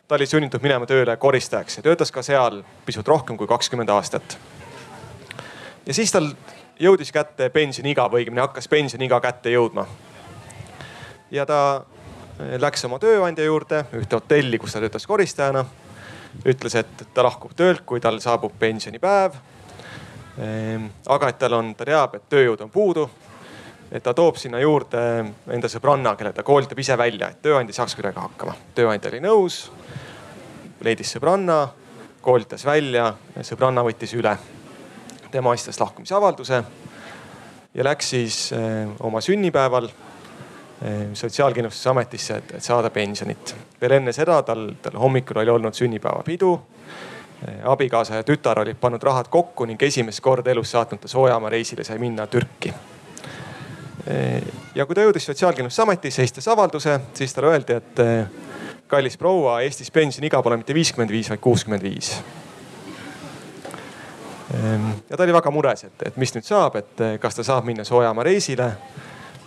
ta oli sunnitud minema tööle koristajaks ja töötas ka seal pisut rohkem kui kakskümmend aastat. ja siis tal jõudis kätte pensioniiga või õigemini hakkas pensioniiga kätte jõudma. ja ta eh, läks oma tööandja juurde, ühte hotelli, kus ta töötas koristajana. ütles, et ta lahkub töölt, kui tal saabub pensionipäev ehm, aga et tal on, ta teab, et tööjõud on puudu et ta toob sinna juurde enda sõbranna, kelle ta koolitab ise välja, et tööandja saaks kuidagi hakkama. tööandja oli nõus, leidis sõbranna, koolitas välja, sõbranna võttis üle. Tema esitas lahkumisavalduse ja läks siis eh, oma sünnipäeval eh, Sotsiaalkindlustusametisse, et, saada pensionit. veel enne seda tal, tal hommikul oli olnud sünnipäevapidu eh, abikaasa ja tütar olid pannud rahad kokku ning esimest korda elus saatnud ta Soojamaa reisile, sai minna Türki ja kui ta jõudis Sotsiaalkindlustusametisse, esitas avalduse, siis talle öeldi, et kallis proua, Eestis pensioniiga pole mitte viiskümmend viis, vaid kuuskümmend viis. Ehm, ja ta oli väga mures, et, et mis nüüd saab, et eh, kas ta saab minna Soojamaa reisile.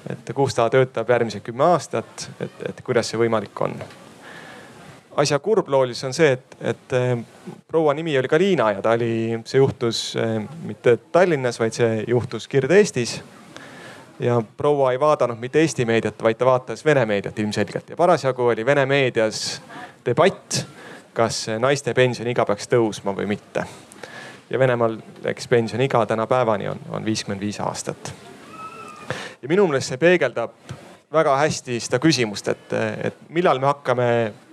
et kus ta töötab järgmised kümme aastat, et, et kuidas see võimalik on. asja kurbloolis on see, et, et eh, proua nimi oli Kalina ja ta oli, see juhtus mitte Tallinnas, vaid see juhtus Kirde-Eestis ja proua ei vaadanud mitte Eesti meediat, vaid ta vaatas Vene meediat ilmselgelt ja parasjagu oli Vene meedias debatt, kas naiste pensioniiga peaks tõusma või mitte. Ja Venemaal, eks pensioniiga tänapäevani on, on viiskümmend viis aastat. ja minu meelest see peegeldab väga hästi seda küsimust, et, et millal me hakkame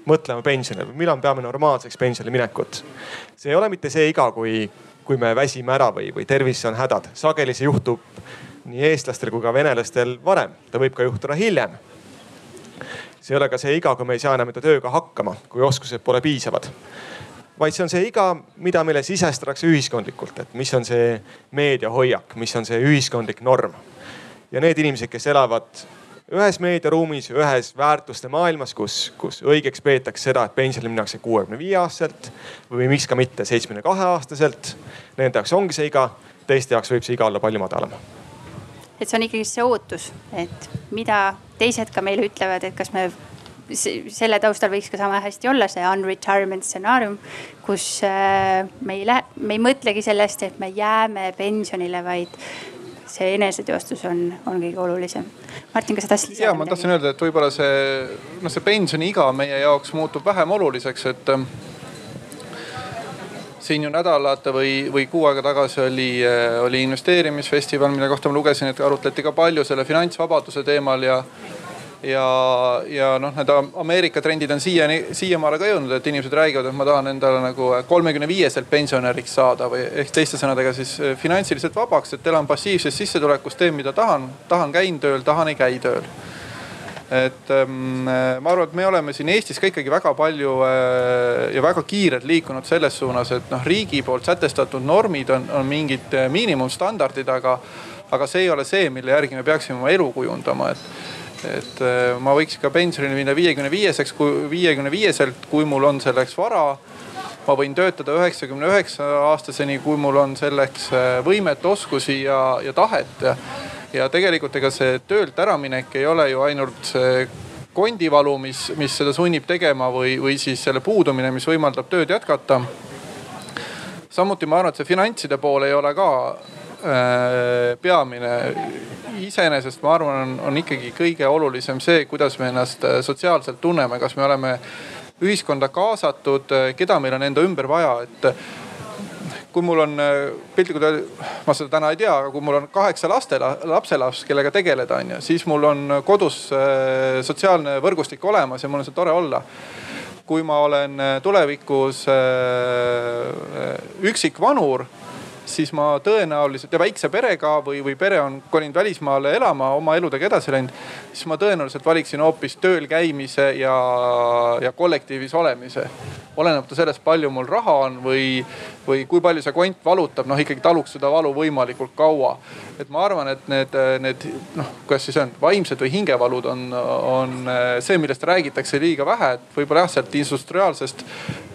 mõtlema pensionile või millal me peame normaalseks pensionile minekut. see ei ole mitte see iga, kui, kui me väsime ära või, või tervis on hädad, sageli see juhtub nii eestlastel kui ka venelastel varem, ta võib ka juhtuda hiljem. see ei ole ka see iga, kui me ei saa enam enda tööga hakkama, kui oskused pole piisavad. Vaid see on see iga, mida meile sisestatakse ühiskondlikult, et mis on see meediahoiak, mis on see ühiskondlik norm. ja need inimesed, kes elavad ühes meediaruumis, ühes väärtuste maailmas, kus, kus õigeks peetakse seda, et pensionile minnakse kuuekümne viie aastaselt või miks ka mitte seitsmekümne kahe aastaselt. Nende jaoks ongi see iga, teiste jaoks võib see iga olla palju madalam et see on ikkagi see ootus, et mida teised ka meile ütlevad, et kas me selle taustal võiks ka sama hästi olla see unretirement stsenaarium, kus äh, me ei lähe, me ei mõtlegi sellest, et me jääme pensionile, vaid see eneseteostus on, on kõige olulisem. Martin, kas sa tahtsid lisada? ja ma tahtsin öelda, et võib-olla see, noh, see pensioniiga meie jaoks muutub vähem oluliseks, et siin ju nädalad või, või kuu aega tagasi oli, äh, oli investeerimisfestival, mille kohta ma lugesin, et arutleti ka palju selle finantsvabaduse teemal ja ja, ja noh, need Ameerika trendid on siiani, siiamaale ka jõudnud, et inimesed räägivad, et ma tahan endale nagu kolmekümne viieselt pensionäriks saada või ehk teiste sõnadega siis äh, finantsiliselt vabaks, et elan passiivsest sissetulekust, teen mida tahan, tahan käin tööl, tahan ei käi tööl. Et ähm, ma arvan, et me oleme siin Eestis ka ikkagi väga palju äh, ja väga kiirelt liikunud selles suunas, et noh, riigi poolt sätestatud normid on, on mingid äh, miinimumstandardid, aga, aga see ei ole see, mille järgi me peaksime oma elu kujundama, et et äh, ma võiks ka pensionile minna viiekümne viieseks, kui viiekümne viieselt, kui mul on selleks vara. ma võin töötada üheksakümne üheksa aastaseni, kui mul on selleks võimet, oskusi ja, ja tahet ja tegelikult ega see töölt äraminek ei ole ju ainult see kondivalu, mis, mis seda sunnib tegema või, või siis selle puudumine, mis võimaldab tööd jätkata. samuti ma arvan, et see finantside pool ei ole ka äh, peamine. iseenesest ma arvan, on, on ikkagi kõige olulisem see, kuidas me ennast äh, sotsiaalselt tunneme, kas me oleme ühiskonda kaasatud, keda meil on enda ümber vaja, et kui mul on äh, piltlikult öeldes, ma seda täna ei tea, aga kui mul on kaheksa laste, lapselaps, kellega tegeleda on ju, siis mul on kodus äh, sotsiaalne võrgustik olemas ja mul on seal tore olla kui ma olen äh, tulevikus üksik vanur, siis ma tõenäoliselt ja väikse perega või, või pere on kolinud välismaale elama, oma eludega edasi läinud, siis ma tõenäoliselt valiksin hoopis tööl käimise ja, ja kollektiivis olemise. Olenemata sellest, palju mul raha on või, või kui palju see kont valutab, noh ikkagi taluks seda valu võimalikult kaua. et ma arvan, et need, need noh, kuidas siis on, vaimsed või hingevalud on, on see, millest räägitakse liiga vähe, et võib-olla jah, sealt industriaalsest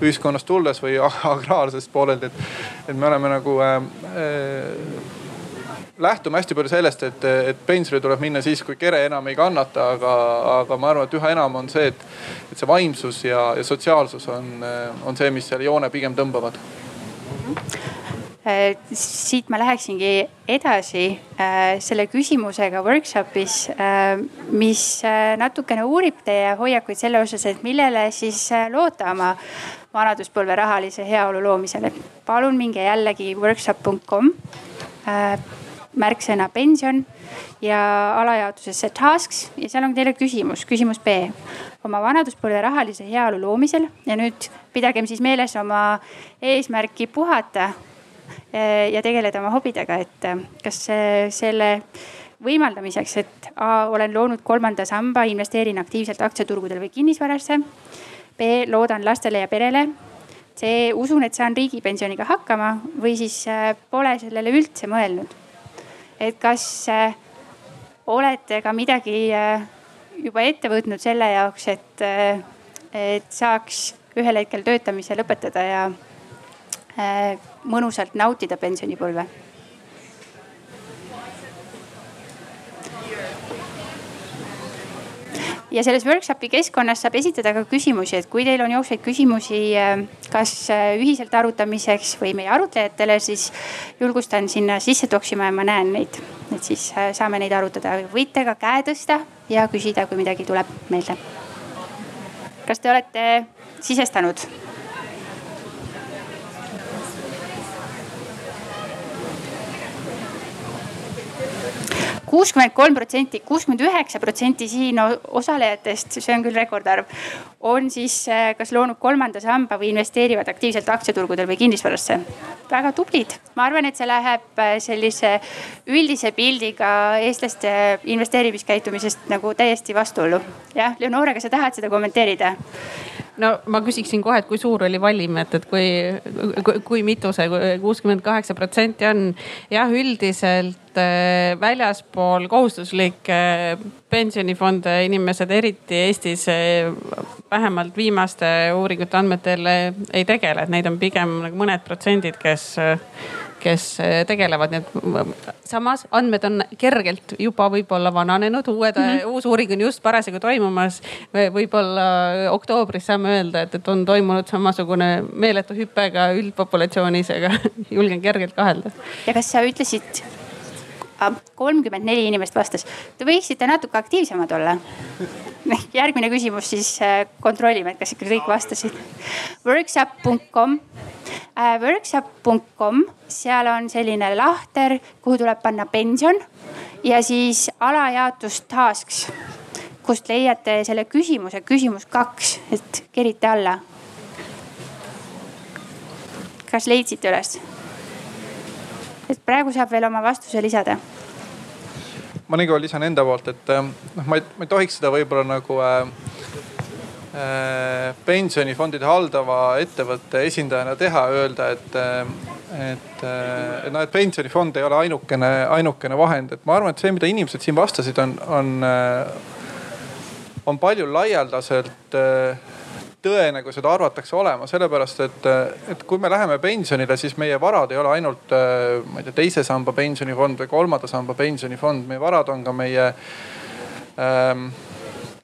ühiskonnast tulles või agraarsest poolelt, et, et me oleme nagu äh, äh lähtume hästi palju sellest, et, et pensionile tuleb minna siis, kui kere enam ei kannata, aga, aga ma arvan, et üha enam on see, et, et see vaimsus ja, ja sotsiaalsus on, on see, mis selle joone pigem tõmbavad siit ma läheksingi edasi äh, selle küsimusega workshop'is, äh, mis natukene uurib teie hoiakuid selle osas, et millele siis loota oma vanaduspõlve rahalise heaolu loomisele. palun minge jällegi workshop.com märksõna pension ja alajaotusesse tasks ja seal on teile küsimus, küsimus B. oma vanaduspõlve rahalise heaolu loomisel ja nüüd pidagem siis meeles oma eesmärki puhata eh, ja tegeleda oma hobidega, et eh, kas selle võimaldamiseks, et A olen loonud kolmanda samba, investeerin aktiivselt aktsiaturgudel või kinnisvarasse. B loodan lastele ja perele. C usun, et saan riigipensioniga hakkama või siis eh, pole sellele üldse mõelnud et kas olete ka midagi äh, juba ette võtnud selle jaoks, et, äh, et saaks ühel hetkel töötamise lõpetada ja mõnusalt nautida pensionipõlve ja selles workshopi keskkonnas saab esitada ka küsimusi, et kui teil on jooksvaid küsimusi, äh, kas äh, ühiselt arutamiseks või meie arutlejatele, siis julgustan sinna sisse toksima ja ma näen neid. et siis äh, saame neid arutada, võite ka käe tõsta ja küsida, kui midagi tuleb meelde. kas te olete sisestanud? Kuuskümmend kolm protsenti, kuuskümmend üheksa protsenti siin osalejatest, see on küll rekordarv, on siis äh, kas loonud kolmanda samba või investeerivad aktiivselt aktsiaturgudel või kinnisvarasse. väga tublid, ma arvan, et see läheb äh, sellise üldise pildiga eestlaste investeerimiskäitumisest nagu täiesti vastuollu. jah, Leonore, kas sa tahad seda kommenteerida? No ma küsiksin kohe, et kui suur oli valim, et, et kui, kui, kui mitu see kuuskümmend kaheksa protsenti on. jah, üldiselt äh, väljaspool kohustuslikke pensionifonde inimesed, eriti Eestis äh, vähemalt viimaste uuringute andmetel äh, ei tegele, et neid on pigem nagu mõned protsendid, kes kes eh, tegelevad, nii et samas andmed on kergelt juba võib-olla vananenud, uued mm, -hmm. uus uuring on just parasjagu toimumas. võib-olla oktoobris saame öelda, et, et on toimunud samasugune meeletu hüpe ka üldpopulatsioonis, aga <laughs> julgen kergelt kahelda. ja kas sa ütlesid kolmkümmend neli inimest vastas. Te võiksite natuke aktiivsemad olla. <laughs> järgmine küsimus siis äh, kontrollime, et kas ikka kõik vastasid. Workshop.com, äh, workshop.com, seal on selline lahter, kuhu tuleb panna pension ja siis alajaotus tasks, kust leiate selle küsimuse, küsimus kaks, et kerite alla. kas leidsite üles? Et praegu saab veel oma vastuse lisada. Ma nagu lisan enda poolt, et ähm, noh, ma ei, ma ei tohiks seda võib-olla nagu äh, äh, pensionifondide haldava ettevõtte esindajana teha, öelda, et, äh, et, äh, et noh, et pensionifond ei ole ainukene, ainukene vahend, et ma arvan, et see, mida inimesed siin vastasid, on, on, on palju laialdaselt tõene, kui seda arvatakse olema, sellepärast et, et kui me läheme pensionile, siis meie varad ei ole ainult, ma ei tea, teise samba pensionifond või kolmanda samba pensionifond, meie varad on ka meie ähm,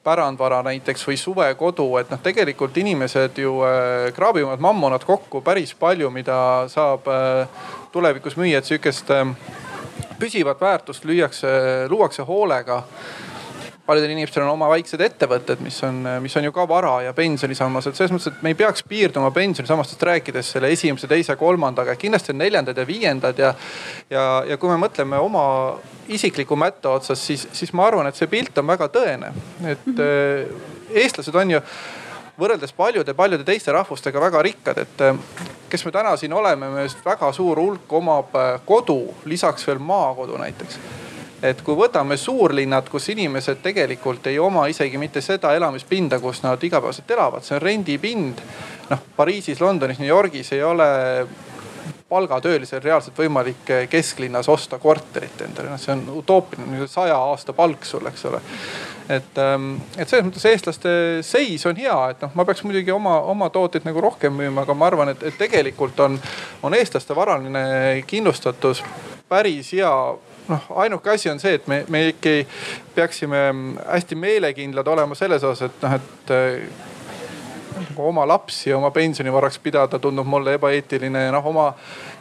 pärandvara näiteks või suvekodu, et noh, tegelikult inimesed ju äh, kraabivad mammonat kokku päris palju, mida saab äh, tulevikus müüa, et sihukest äh, püsivat väärtust lüüakse, luuakse hoolega paljudel inimestel on oma väiksed ettevõtted, mis on, mis on ju ka vara ja pensionisammas, et selles mõttes, et me ei peaks piirduma pensionisammastest rääkides selle esimese, teise, kolmandaga, kindlasti on neljandad ja viiendad ja. ja, ja kui me mõtleme oma isikliku mätta otsas, siis, siis ma arvan, et see pilt on väga tõene, et mm -hmm. eestlased on ju võrreldes paljude-paljude teiste rahvustega väga rikkad, et äh, kes me täna siin oleme, meist väga suur hulk omab äh, kodu, lisaks veel maakodu näiteks et kui võtame suurlinnad, kus inimesed tegelikult ei oma isegi mitte seda elamispinda, kus nad igapäevaselt elavad, see on rendipind. noh, Pariisis, Londonis, New Yorgis ei ole palgatöölisel reaalselt võimalik kesklinnas osta korterit endale, noh see on utoopiline, saja aasta palk sul, eks ole. et, ähm, et selles mõttes eestlaste seis on hea, et noh, ma peaks muidugi oma, oma tooteid nagu rohkem müüma, aga ma arvan, et, tegelikult on, on eestlaste varaline kindlustatus päris hea noh, ainuke asi on see, et me, me ikkagi peaksime hästi meelekindlad olema selles osas, et noh, et nagu oma lapsi oma pensionivaraks pidada tundub mulle ebaeetiline ja noh, oma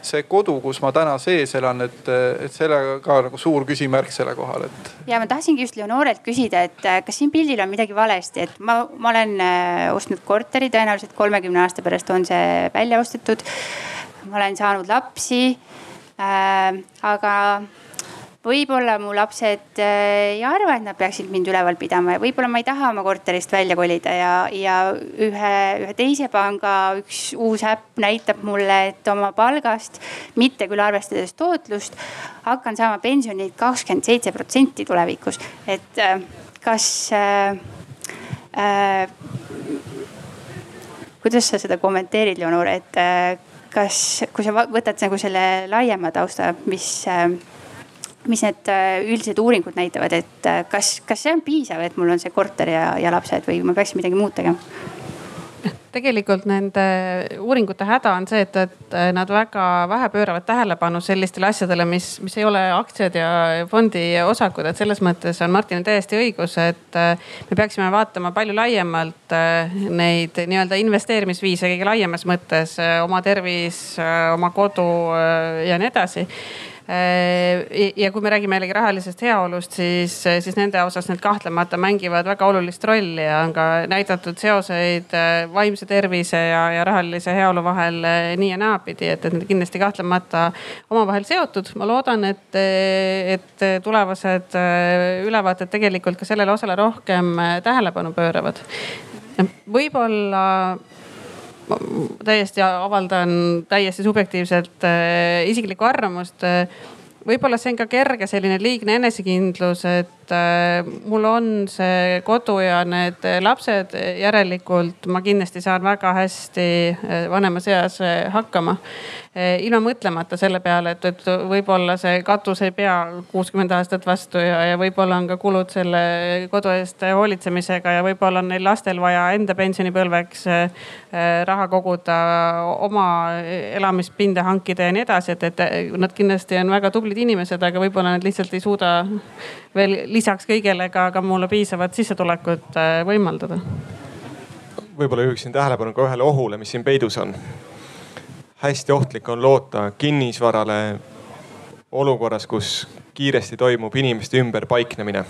see kodu, kus ma täna sees elan, et, et sellega ka nagu suur küsimärk selle kohal, et. ja ma tahtsingi just Leonorelt küsida, et kas siin pildil on midagi valesti, et ma, ma olen ostnud korteri, tõenäoliselt kolmekümne aasta pärast on see välja ostetud. ma olen saanud lapsi äh,. aga võib-olla mu lapsed äh, ei arva, et nad peaksid mind üleval pidama ja võib-olla ma ei taha oma korterist välja kolida ja, ja ühe, ühe teise panga üks uus äpp näitab mulle, et oma palgast, mitte küll arvestades tootlust, hakkan saama pensionit kakskümmend seitse protsenti tulevikus. et äh, kas äh,, äh, kuidas sa seda kommenteerid, Leonore, et äh, kas, kui sa võtad nagu selle laiema tausta, mis äh, mis need äh, üldised uuringud näitavad, et äh, kas, kas see on piisav, et mul on see korter ja, ja lapsed või ma peaksin midagi muud tegema? tegelikult nende uuringute häda on see, et, et nad väga vähe pööravad tähelepanu sellistele asjadele, mis, mis ei ole aktsiad ja fondi osakud, et selles mõttes on Martinil täiesti õigus, et äh, me peaksime vaatama palju laiemalt neid nii-öelda investeerimisviise kõige laiemas mõttes, oma tervis, oma kodu ja nii edasi Äh, ja kui me räägime jällegi rahalisest heaolust, siis, siis nende osas need kahtlemata mängivad väga olulist rolli ja on ka näidatud seoseid äh, vaimse tervise ja, ja rahalise heaolu vahel äh, nii ja naapidi, et, et need kindlasti kahtlemata omavahel seotud. ma loodan, et, et tulevased ülevaated tegelikult ka sellele osale rohkem tähelepanu pööravad. võib-olla täiesti avaldan täiesti subjektiivselt äh, isiklikku arvamust. Äh, võib-olla see on ka kerge selline liigne enesekindlus, et äh, mul on see kodu ja need lapsed, järelikult ma kindlasti saan väga hästi äh, vanemas eas äh, hakkama. Ilma mõtlemata selle peale, et, et võib-olla see katus ei pea kuuskümmend aastat vastu ja, ja võib-olla on ka kulud selle kodu eest hoolitsemisega ja võib-olla on neil lastel vaja enda pensionipõlveks raha koguda, oma elamispinda hankida ja nii edasi, et, et nad kindlasti on väga tublid inimesed, aga võib-olla nad lihtsalt ei suuda veel lisaks kõigele ka, ka mulle piisavat sissetulekut eh, võimaldada võib-olla juhiksin tähelepanu ka ühele ohule, mis siin peidus on hästi ohtlik on loota kinnisvarale olukorras, kus kiiresti toimub inimeste ümberpaiknemine.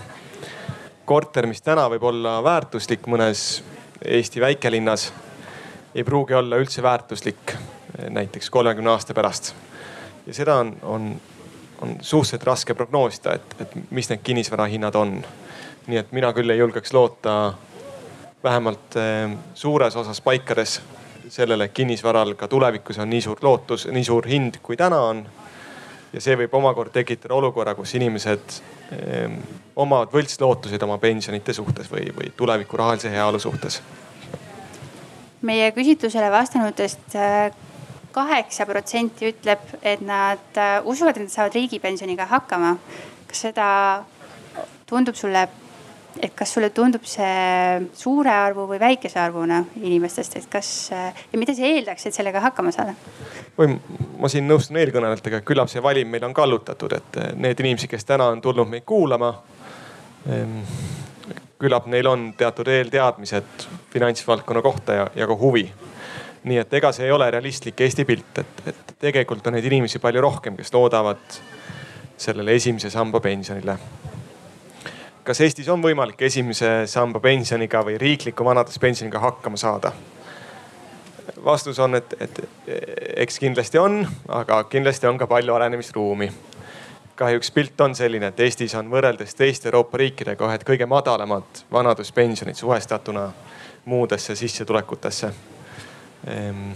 korter, mis täna võib olla väärtuslik mõnes Eesti väikelinnas, ei pruugi olla üldse väärtuslik näiteks kolmekümne aasta pärast. ja seda on, on, on suhteliselt raske prognoosida, et, et mis need kinnisvara hinnad on. nii et mina küll ei julgeks loota vähemalt eh, suures osas paikades sellele kinnisvaral ka tulevikus on nii suur lootus, nii suur hind, kui täna on. ja see võib omakorda tekitada olukorra, kus inimesed eh, omavad võltslootuseid oma pensionite suhtes või, või tuleviku rahalise heaolu suhtes. meie küsitlusele vastanutest äh, kaheksa protsenti ütleb, et nad äh, usuvad, et nad saavad riigipensioniga hakkama. kas seda tundub sulle et kas sulle tundub see suure arvu või väikese arvuna inimestest, et kas ja mida see eeldaks, et sellega hakkama saada? või ma siin nõustun eelkõnelejatega, küllap see valim meil on kallutatud, et need inimesed, kes täna on tulnud meid kuulama. Ehm, küllap neil on teatud eelteadmised finantsvaldkonna kohta ja, ja ka huvi. Nii et ega see ei ole realistlik Eesti pilt, et, et tegelikult on neid inimesi palju rohkem, kes loodavad sellele esimese samba pensionile kas Eestis on võimalik esimese samba pensioniga või riikliku vanaduspensioniga hakkama saada? vastus on, et, et eks kindlasti on, aga kindlasti on ka palju arenemisruumi. kahjuks pilt on selline, et Eestis on võrreldes teiste Euroopa riikidega ühed kõige madalamad vanaduspensionid suhestatuna muudesse sissetulekutesse. Ehm,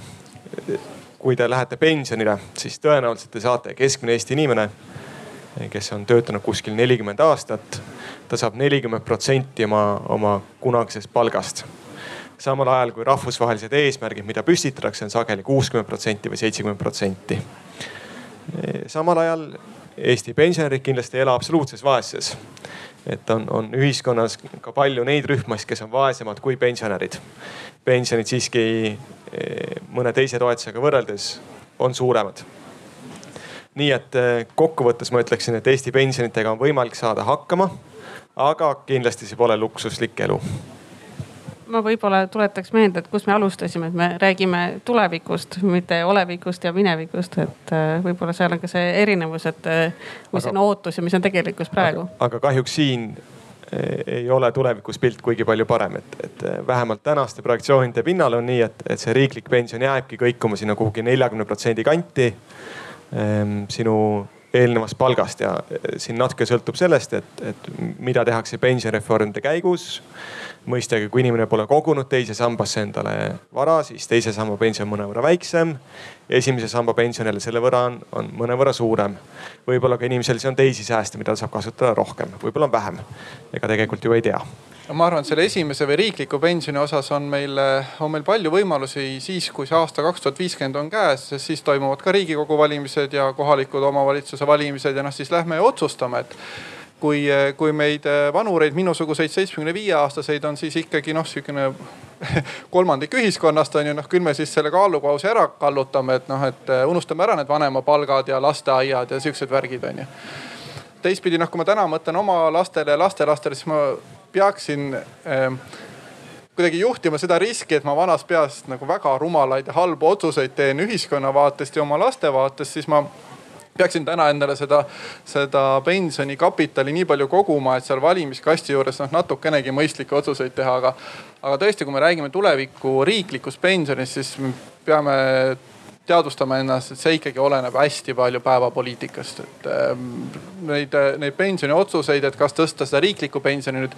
kui te lähete pensionile, siis tõenäoliselt te saate keskmine Eesti inimene, kes on töötanud kuskil nelikümmend aastat ta saab nelikümmend protsenti oma, oma kunagisest palgast. samal ajal kui rahvusvahelised eesmärgid, mida püstitatakse, on sageli kuuskümmend protsenti või seitsekümmend protsenti. samal ajal Eesti pensionärid kindlasti ei ela absoluutses vaesuses. et on, on ühiskonnas ka palju neid rühmasid, kes on vaesemad kui pensionärid. pensionid siiski eh, mõne teise toetusega võrreldes on suuremad nii et eh, kokkuvõttes ma ütleksin, et Eesti pensionitega on võimalik saada hakkama, aga kindlasti see pole luksuslik elu ma võib-olla tuletaks meelde, et kus me alustasime, et me räägime tulevikust, mitte olevikust ja minevikust, et äh, võib-olla seal on ka see erinevus, et äh, mis aga, on ootus ja mis on tegelikkus praegu. aga kahjuks siin ei ole tulevikus pilt kuigi palju parem, et, et vähemalt tänaste projektsioonide pinnal on nii, et, et see riiklik pension jääbki kõikuma sinna kuhugi neljakümne protsendi kanti. Ehm, sinu eelnevast palgast ja siin natuke sõltub sellest, et, et mida tehakse pensionireformide käigus mõistagi, kui inimene pole kogunud teise sambasse endale vara, siis teise samba pension mõnevõrra väiksem. esimese samba pension jälle selle võrra on, on mõnevõrra suurem. võib-olla ka inimesel siis on teisi sääste, mida ta saab kasutada rohkem, võib-olla on vähem. ega tegelikult ju ei tea ma arvan, et selle esimese või riikliku pensioni osas on meil, on meil palju võimalusi siis, kui see aasta kaks tuhat viiskümmend on käes, sest siis toimuvad ka riigikogu valimised ja kohalikud omavalitsuse valimised ja noh, siis lähme ja otsustame, et kui, kui meid vanureid, minusuguseid seitsmekümne viie aastaseid on siis ikkagi noh, sihukene <laughs> kolmandik ühiskonnast on ju noh, küll me siis selle kaalukausi ära kallutame, et noh, et unustame ära need vanemapalgad ja lasteaiad ja siuksed värgid on ju. teistpidi noh, kui ma täna mõtlen oma lastele ja lastelastele, siis ma peaksin eh, kuidagi juhtima seda riski, et ma vanas peas nagu väga rumalaid ja halbu otsuseid teen ühiskonna vaatest ja oma laste vaatest, siis ma peaksin täna endale seda, seda pensionikapitali nii palju koguma, et seal valimiskasti juures noh natukenegi mõistlikke otsuseid teha, aga, aga tõesti, kui me räägime tuleviku riiklikust pensionist, siis me peame teadvustama ennast, et see ikkagi oleneb hästi palju päevapoliitikast, et ähm, neid, neid pensioniotsuseid, et kas tõsta seda riiklikku pensioni nüüd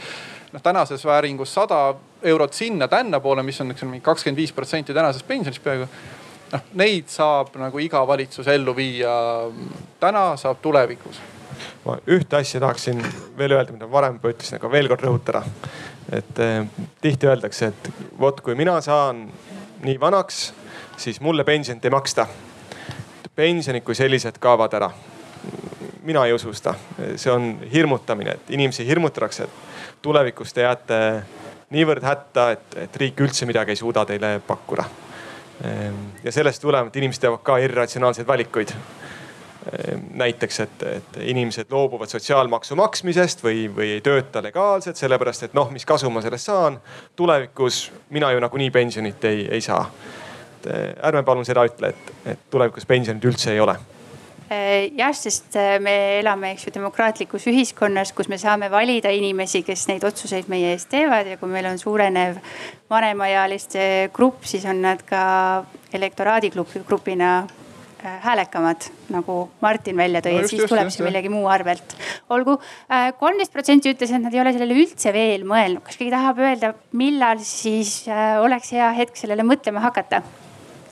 noh, tänases vääringus sada eurot sinna-tännapoole, mis on, mingi kakskümmend viis protsenti tänasest pensionist peaaegu noh, neid saab nagu iga valitsus ellu viia täna, saab tulevikus. ma ühte asja tahaksin veel öelda, mida varem juba ütlesin, aga veel kord rõhutada. et eh, tihti öeldakse, et vot kui mina saan nii vanaks, siis mulle pensionit ei maksta. pensionid kui sellised kaovad ära. mina ei usu seda, see on hirmutamine, et inimesi hirmutatakse, et tulevikus te jääte niivõrd hätta, et, et riik üldse midagi ei suuda teile pakkuda Ehm, ja sellest tulenevalt inimesed teevad ka irratsionaalseid valikuid. Ehm, näiteks, et, et inimesed loobuvad sotsiaalmaksu maksmisest või, või ei tööta legaalselt, sellepärast et noh, mis kasu ma sellest saan. tulevikus mina ju nagunii pensionit ei, ei saa. Eh, ärme palun seda ütle, et, et tulevikus pensionit üldse ei ole Äh, jah, sest äh, me elame, eks ju, demokraatlikus ühiskonnas, kus me saame valida inimesi, kes neid otsuseid meie eest teevad ja kui meil on suurenev vanemaealiste grupp, siis on nad ka elektoraadi grupina häälekamad, nagu Martin välja tõi, et siis just, tuleb just, see millegi muu arvelt. olgu, kolmteist protsenti ütles, et nad ei ole sellele üldse veel mõelnud. kas keegi tahab öelda, millal siis oleks hea hetk sellele mõtlema hakata?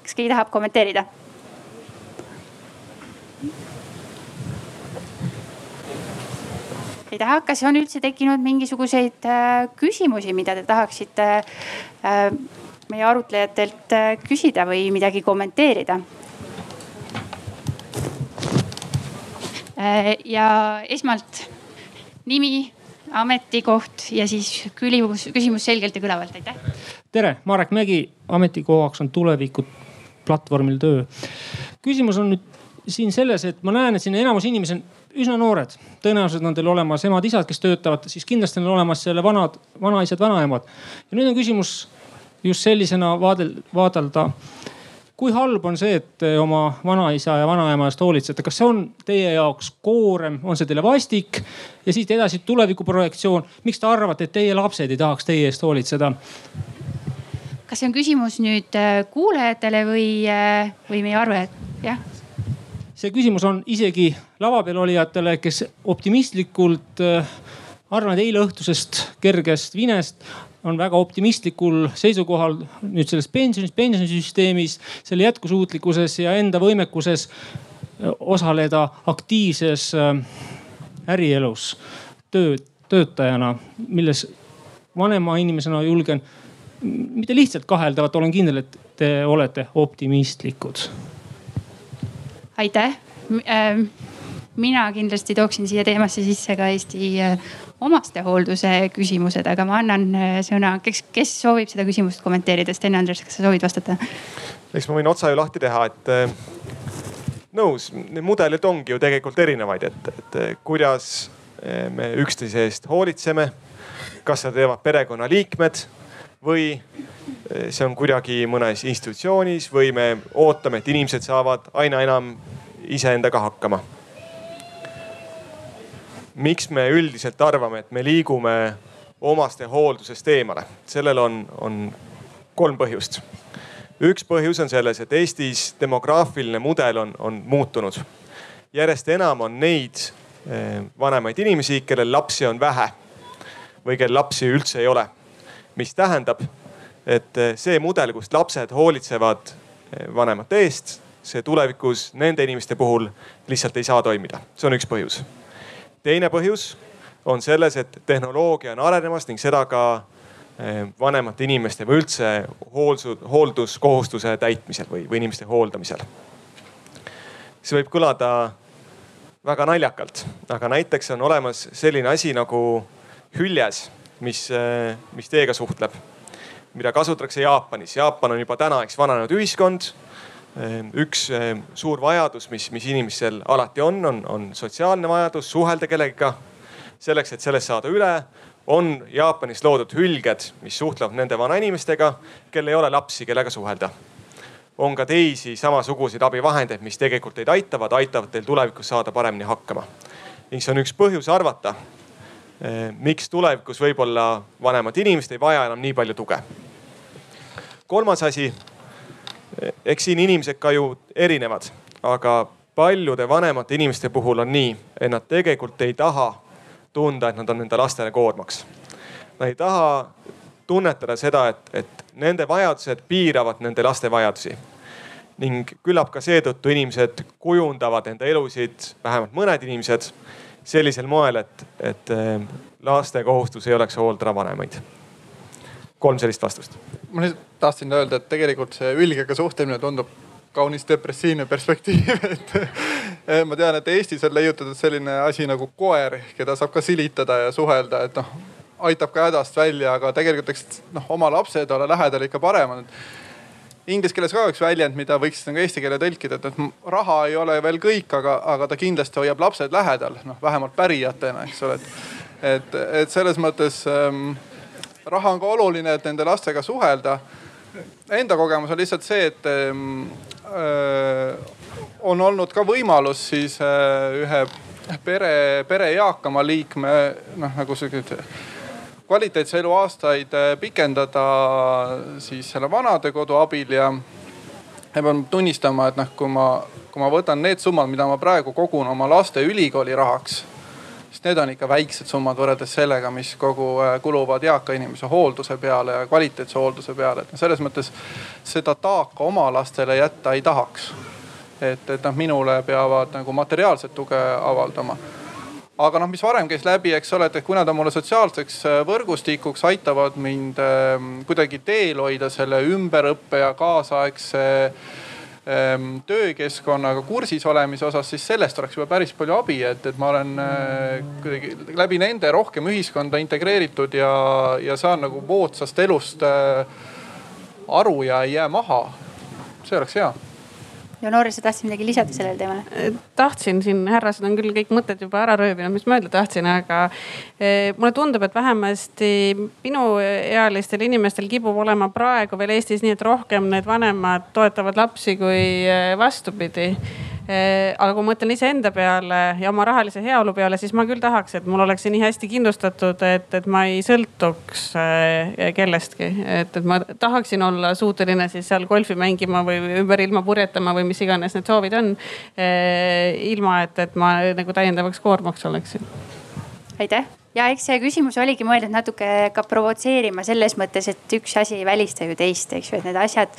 Kas keegi tahab kommenteerida? ei taha, kas on üldse tekkinud mingisuguseid äh, küsimusi, mida te tahaksite äh, meie arutlejatelt äh, küsida või midagi kommenteerida? ja esmalt nimi, ametikoht ja siis küsimus, küsimus selgelt ja kõlavalt, aitäh. tere, Marek Mägi, ametikohaks on tuleviku platvormil töö. küsimus on nüüd siin selles, et ma näen, et siin enamus inimesi on üsna noored, tõenäoliselt on teil olemas emad-isad, kes töötavad, siis kindlasti on olemas selle vanad, vanaisad, vanaemad. ja nüüd on küsimus just sellisena vaadel, vaadelda. kui halb on see, et te oma vanaisa ja vanaema eest hoolitsete, kas see on teie jaoks koorem, on see teile vastik ja siit edasi tulevikuprojektsioon, miks te arvate, et teie lapsed ei tahaks teie eest hoolitseda? Kas see on küsimus nüüd äh, kuulajatele või, äh, või meie arvajad, jah? see küsimus on isegi lava peal olijatele, kes optimistlikult äh, arvan, et eile õhtusest kergest vinest on väga optimistlikul seisukohal nüüd selles pensionis, pensionisüsteemis, selle jätkusuutlikkuses ja enda võimekuses osaleda aktiivses ärielus töö, töötajana, milles vanema inimesena julgen mitte lihtsalt kaheldavat, olen kindel, et te olete optimistlikud. aitäh ähm, mina kindlasti tooksin siia teemasse sisse ka Eesti äh, omastehoolduse küsimused, aga ma annan äh, sõna, kes, kes soovib seda küsimust kommenteerida. Sten Andres, kas sa soovid vastata? eks ma võin otsa ju lahti teha, et äh, nõus, need mudelid ongi ju tegelikult erinevaid, et, et kuidas me üksteise eest hoolitseme. kas seda teevad perekonnaliikmed või see on kuidagi mõnes institutsioonis või me ootame, et inimesed saavad aina enam iseendaga hakkama miks me üldiselt arvame, et me liigume omastehooldusest eemale? sellel on, on kolm põhjust. üks põhjus on selles, et Eestis demograafiline mudel on, on muutunud. järjest enam on neid eh, vanemaid inimesi, kellel lapsi on vähe või kel lapsi üldse ei ole. Mis tähendab, et eh, see mudel, kus lapsed hoolitsevad eh, vanemate eest, see tulevikus nende inimeste puhul lihtsalt ei saa toimida. see on üks põhjus teine põhjus on selles, et tehnoloogia on arenemas ning seda ka eh, vanemate inimeste või üldse hoolsu, hoolduskohustuse täitmisel või, või inimeste hooldamisel. see võib kõlada väga naljakalt, aga näiteks on olemas selline asi nagu hüljes, mis, eh, mis teega suhtleb, mida kasutatakse Jaapanis. Jaapan on juba täna, eks, vananenud ühiskond Ehm, üks ehm, suur vajadus, mis, mis inimestel alati on, on, on sotsiaalne vajadus suhelda kellegiga. selleks, et sellest saada üle, on Jaapanis loodud hülged, mis suhtlevad nende vanainimestega, kel ei ole lapsi, kellega suhelda. on ka teisi samasuguseid abivahendeid, mis tegelikult teid aitavad, aitavad teil tulevikus saada paremini hakkama. ning see on üks põhjus arvata, miks tulevikus võib-olla vanemad inimesed ei vaja enam nii palju tuge. kolmas asi eks siin inimesed ka ju erinevad, aga paljude vanemate inimeste puhul on nii, et nad tegelikult ei taha tunda, et nad on enda lastele koormaks. Nad ei taha tunnetada seda, et, et nende vajadused piiravad nende laste vajadusi. ning küllap ka seetõttu inimesed kujundavad enda elusid, vähemalt mõned inimesed sellisel moel, et, et eh, laste kohustus ei oleks hooldada vanemaid. kolm sellist vastust ma lihtsalt tahtsin öelda, et tegelikult see ülgega suhtlemine tundub kaunis depressiivne perspektiiv, <laughs> et ma tean, et Eestis on leiutatud selline asi nagu koer, keda saab ka silitada ja suhelda, et noh, aitab ka hädast välja, aga tegelikult eks noh, oma lapsed olla lähedal ikka paremad. Inglise keeles ka üks väljend, mida võiks nagu eesti keele tõlkida, et noh, raha ei ole veel kõik, aga, aga ta kindlasti hoiab lapsed lähedal, noh vähemalt pärijatena, eks ole, et, et, et selles mõttes ähm, raha on ka oluline, et nende lastega suhelda. Enda kogemus on lihtsalt see, et ähm, äh, on olnud ka võimalus siis äh, ühe pere, pere eakama liikme noh, nagu sihuke kvaliteetse elu aastaid äh, pikendada siis selle vanadekodu abil ja. ja pean tunnistama, et noh, kui ma, kui ma võtan need summad, mida ma praegu kogun oma laste ülikooli rahaks sest need on ikka väiksed summad võrreldes sellega, mis kogu äh, kuluvad eaka inimese hoolduse peale ja kvaliteetse hoolduse peale. et noh, selles mõttes seda taaka oma lastele jätta ei tahaks. et, et noh, minule peavad nagu materiaalset tuge avaldama aga noh, mis varem käis läbi, eks ole, et kui nad on mulle sotsiaalseks äh, võrgustikuks, aitavad mind äh, kuidagi teel hoida selle ümberõppe ja kaasaegse äh, Ehm, töökeskkonnaga kursis olemise osas, siis sellest oleks juba päris palju abi, et, et ma olen äh, kuidagi läbi nende rohkem ühiskonda integreeritud ja, ja saan nagu moodsast elust äh, aru ja ei jää maha. see oleks hea Noori, sa tahtsid midagi lisada sellele teemale? Tahtsin siin, härrased on küll kõik mõtted juba ära röövinud, mis ma öelda tahtsin, aga eh, mulle tundub, et vähemasti minuealistel inimestel kipub olema praegu veel Eestis nii, et rohkem need vanemad toetavad lapsi kui eh, vastupidi aga kui ma mõtlen iseenda peale ja oma rahalise heaolu peale, siis ma küll tahaks, et mul oleks see nii hästi kindlustatud, et, et ma ei sõltuks eh, kellestki. et, et ma tahaksin olla suuteline siis seal golfi mängima või ümber ilma purjetama või mis iganes need soovid on. Eh, ilma, et, et ma nagu täiendavaks koormaks oleksin. aitäh ja eks see küsimus oligi mõeldud natuke ka provotseerima selles mõttes, et üks asi ei välista ju teist, eks ju, et need asjad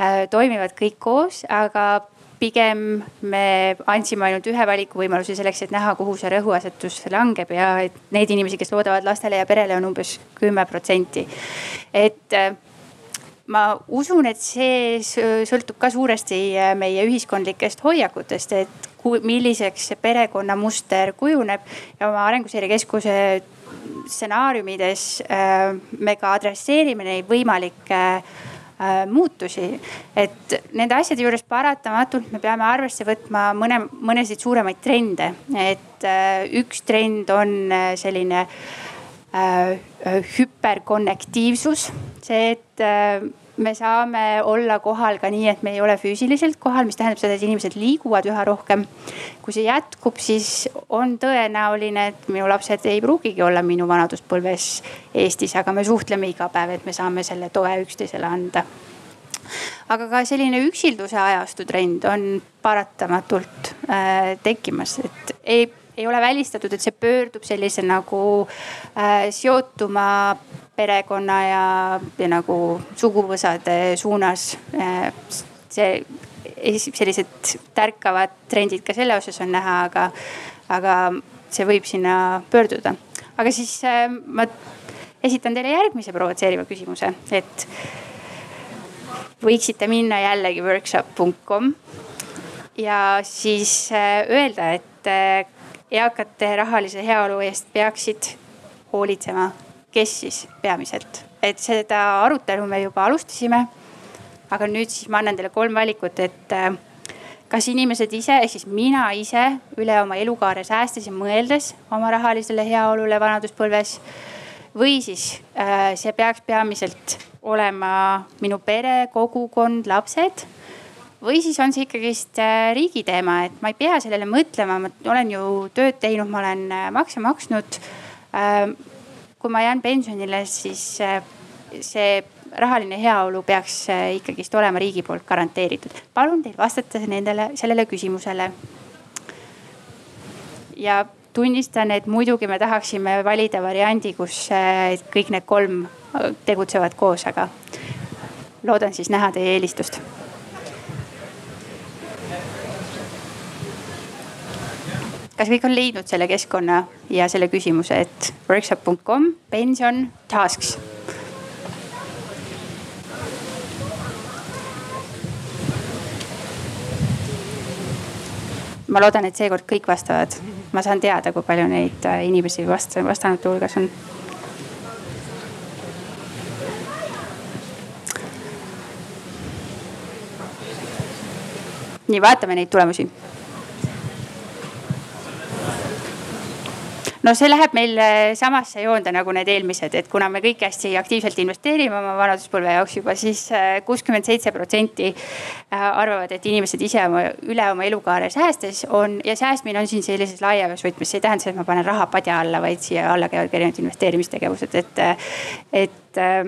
äh, toimivad kõik koos, aga pigem me andsime ainult ühe valikuvõimaluse selleks, et näha, kuhu see rõhuasetus langeb ja et neid inimesi, kes loodavad lastele ja perele, on umbes kümme protsenti. et äh, ma usun, et see sõltub ka suuresti äh, meie ühiskondlikest hoiakutest, et milliseks see perekonnamuster kujuneb ja oma Arenguseire Keskuse stsenaariumides äh, me ka adresseerime neid võimalikke muutusi. et nende asjade juures paratamatult me peame arvesse võtma mõne, mõnesid suuremaid trende, et üks trend on selline hüperkonnektiivsus, see, et me saame olla kohal ka nii, et me ei ole füüsiliselt kohal, mis tähendab seda, et inimesed liiguvad üha rohkem. kui see jätkub, siis on tõenäoline, et minu lapsed ei pruugigi olla minu vanaduspõlves Eestis, aga me suhtleme iga päev, et me saame selle toe üksteisele anda aga ka selline üksilduse ajastu trend on paratamatult äh, tekkimas, et ei, ei ole välistatud, et see pöördub sellise nagu äh, seotuma perekonna ja, ja nagu suguvõsade suunas. see, sellised tärkavad trendid ka selle osas on näha, aga, aga see võib sinna pöörduda. aga siis äh, ma esitan teile järgmise provotseeriva küsimuse, et võiksite minna jällegi workshop.com ja siis äh, öelda, et eakate rahalise heaolu eest peaksid hoolitsema kes siis peamiselt, et seda arutelu me juba alustasime. aga nüüd siis ma annan teile kolm valikut, et äh, kas inimesed ise ehk siis mina ise üle oma elukaare säästes ja mõeldes oma rahalisele heaolule vanaduspõlves. või siis äh, see peaks peamiselt olema minu pere, kogukond, lapsed või siis on see ikkagist äh, riigi teema, et ma ei pea sellele mõtlema, ma olen ju tööd teinud, ma olen makse maksnud kui ma jään pensionile, siis äh, see rahaline heaolu peaks äh, ikkagist olema riigi poolt garanteeritud. palun teil vastata nendele, sellele küsimusele. ja tunnistan, et muidugi me tahaksime valida variandi, kus äh, kõik need kolm tegutsevad koos, aga loodan siis näha teie eelistust kas kõik on leidnud selle keskkonna ja selle küsimuse, et workshop.com pension tasks? ma loodan, et seekord kõik vastavad. ma saan teada, kui palju neid äh, inimesi vast-, vastanute hulgas on. nii, vaatame neid tulemusi no see läheb meil äh, samasse joonde nagu need eelmised, et kuna me kõik hästi aktiivselt investeerime oma vanaduspõlve jaoks juba siis, siis äh, kuuskümmend seitse protsenti äh, arvavad, et inimesed ise oma, üle oma elukaare säästes on ja säästmine on siin sellises laiemas võtmes, see ei tähenda seda, et ma panen raha padja alla, vaid siia alla käivad ka erinevad investeerimistegevused, et, et äh,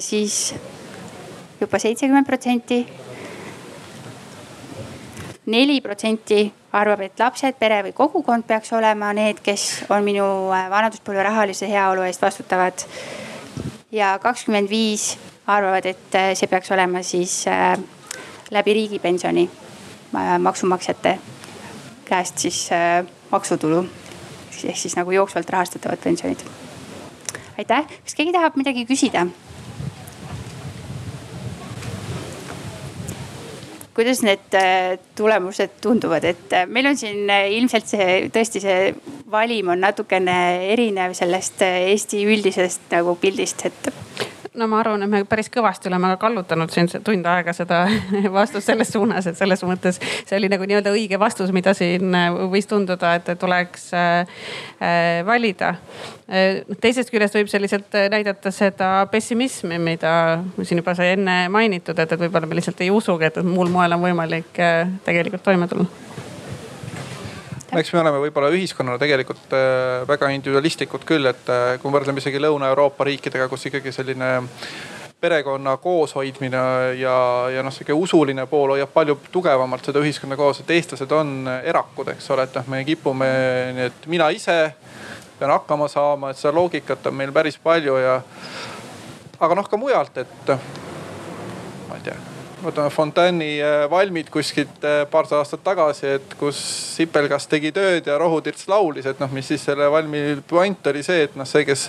siis juba seitsekümmend protsenti neli protsenti arvab, et lapsed, pere või kogukond peaks olema need, kes on minu äh, vanaduspõlve rahalise heaolu eest vastutavad. ja kakskümmend viis arvavad, et äh, see peaks olema siis äh, läbi riigipensioni maksumaksjate käest siis maksutulu. ehk siis nagu jooksvalt rahastatavad pensionid. aitäh, kas keegi tahab midagi küsida? Kuidas need äh, tulemused tunduvad, et äh, meil on siin äh, ilmselt see tõesti see valim on natukene erinev sellest Eesti üldisest nagu pildist, et no ma arvan, et me päris kõvasti oleme ka kallutanud siin tund aega seda <laughs> vastust selles suunas, et selles mõttes see oli nagu nii-öelda õige vastus, mida siin äh, võis tunduda, et tuleks äh, äh, valida. teisest küljest võib selliselt näidata seda pessimismi, mida siin juba sai enne mainitud, et, et võib-olla me lihtsalt ei usugi, et muul moel on võimalik tegelikult toime tulla eks me oleme võib-olla ühiskonnana tegelikult äh, väga individualistlikud küll, et äh, kui me võrdleme isegi Lõuna-Euroopa riikidega, kus ikkagi selline perekonna kooshoidmine ja, ja noh, sihuke usuline pool hoiab palju tugevamalt seda ühiskonda koos, et eestlased on erakud, eks ole, et noh, me kipume nii, et mina ise pean hakkama saama, et seda loogikat on meil päris palju ja. aga noh, ka mujalt, et ma ei tea võtame Fontaine'i äh, valmid kuskilt äh, paarsada aastat tagasi, et kus sipelgas tegi tööd ja rohutirts laulis, et noh, mis siis selle valmi puänt oli see, et noh, see, kes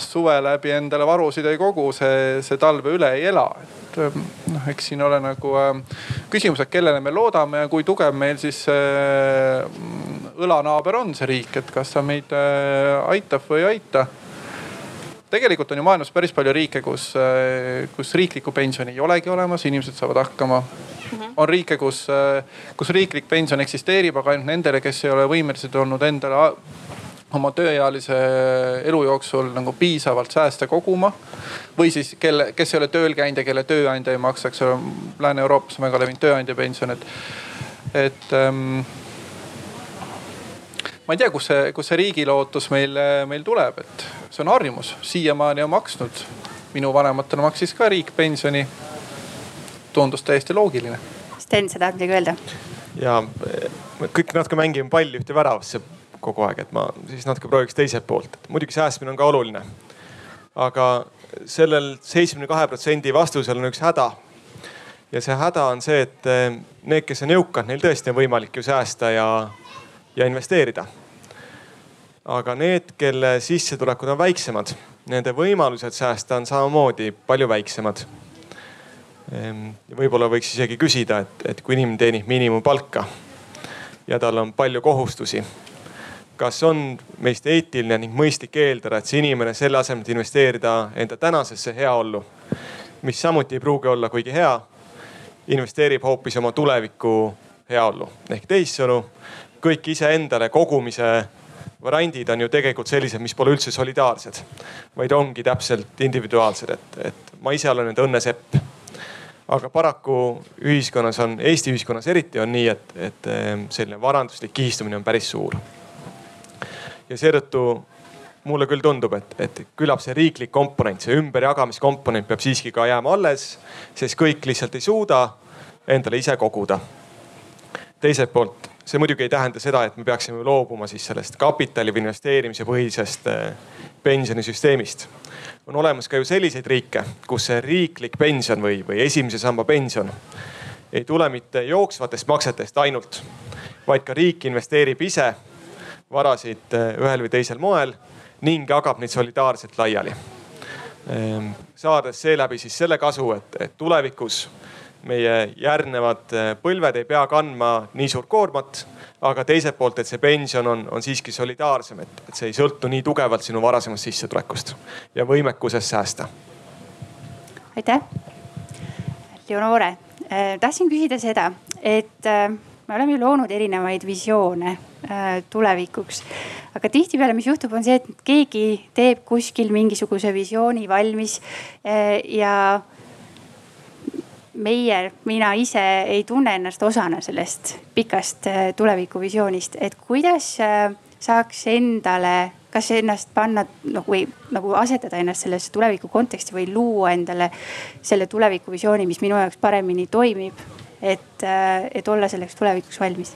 suve läbi endale varusid ei kogu, see, see talve üle ei ela. et ähm, noh, eks siin ole nagu äh, küsimus, et kellele me loodame ja kui tugev meil siis äh, õlanaaber on see riik, et kas ta meid äh, aitab või ei aita tegelikult on ju maailmas päris palju riike, kus, äh, kus riiklikku pensioni ei olegi olemas, inimesed saavad hakkama mm. -hmm. on riike, kus, äh, kus riiklik pension eksisteerib, aga ainult nendele, kes ei ole võimelised olnud endale oma tööealise elu jooksul nagu piisavalt sääste koguma. või siis kelle, kes ei ole tööl käinud ja kelle tööandja ei maksa, eks ole. Lääne-Euroopas on väga levinud tööandja pension, et, et ähm, ma ei tea, kus see, kus see riigi lootus meil, meil tuleb, et see on harjumus, siiamaani on maksnud. minu vanematele maksis ka riik pensioni. tundus täiesti loogiline. Sten, sa tahad midagi öelda? ja kõik natuke mängime palli ühte väravasse kogu aeg, et ma siis natuke prooviks teiselt poolt. muidugi säästmine on ka oluline. aga sellel seitsmekümne kahe protsendi vastusel on üks häda. ja see häda on see, et need, kes on jõukad, neil tõesti on võimalik ju säästa ja ja investeerida. Aga need, kelle sissetulekud on väiksemad, nende võimalused säästa on samamoodi palju väiksemad. Ehm, võib-olla võiks isegi küsida, et, et kui inimene teenib miinimumpalka ja tal on palju kohustusi kas on meist eetiline ning mõistlik eeldada, et see inimene selle asemel, et investeerida enda tänasesse heaollu, mis samuti ei pruugi olla kuigi hea, investeerib hoopis oma tuleviku heaollu ehk teissõnu kõik iseendale kogumise variandid on ju tegelikult sellised, mis pole üldse solidaarsed, vaid ongi täpselt individuaalsed, et, et ma ise olen nüüd õnnesepp. aga paraku ühiskonnas on, Eesti ühiskonnas eriti on nii, et, et ehm, selline varanduslik kihistumine on päris suur. ja seetõttu mulle küll tundub, et, et küllap see riiklik komponent, see ümberjagamiskomponent peab siiski ka jääma alles, sest kõik lihtsalt ei suuda endale ise koguda. teiselt poolt see muidugi ei tähenda seda, et me peaksime loobuma siis sellest kapitali või investeerimise põhisest eh, pensionisüsteemist. on olemas ka ju selliseid riike, kus see riiklik pension või, või esimese samba pension ei tule mitte jooksvatest maksetest ainult, vaid ka riik investeerib ise varasid eh, ühel või teisel moel ning jagab neid solidaarselt laiali. Ehm, saades seeläbi siis selle kasu, et, et tulevikus meie järgnevad äh, põlved ei pea kandma nii suurt koormat. aga teiselt poolt, et see pension on, on siiski solidaarsem, et, et see ei sõltu nii tugevalt sinu varasemast sissetulekust ja võimekusest säästa. aitäh. Leonore äh,, tahtsin küsida seda, et äh, me oleme ju loonud erinevaid visioone äh, tulevikuks. aga tihtipeale, mis juhtub, on see, et keegi teeb kuskil mingisuguse visiooni valmis äh, ja meie, mina ise ei tunne ennast osana sellest pikast äh, tulevikuvisioonist, et kuidas äh, saaks endale, kas ennast panna nagu või nagu asetada ennast sellesse tuleviku konteksti või luua endale selle tulevikuvisiooni, mis minu jaoks paremini toimib. et, äh, et olla selleks tulevikuks valmis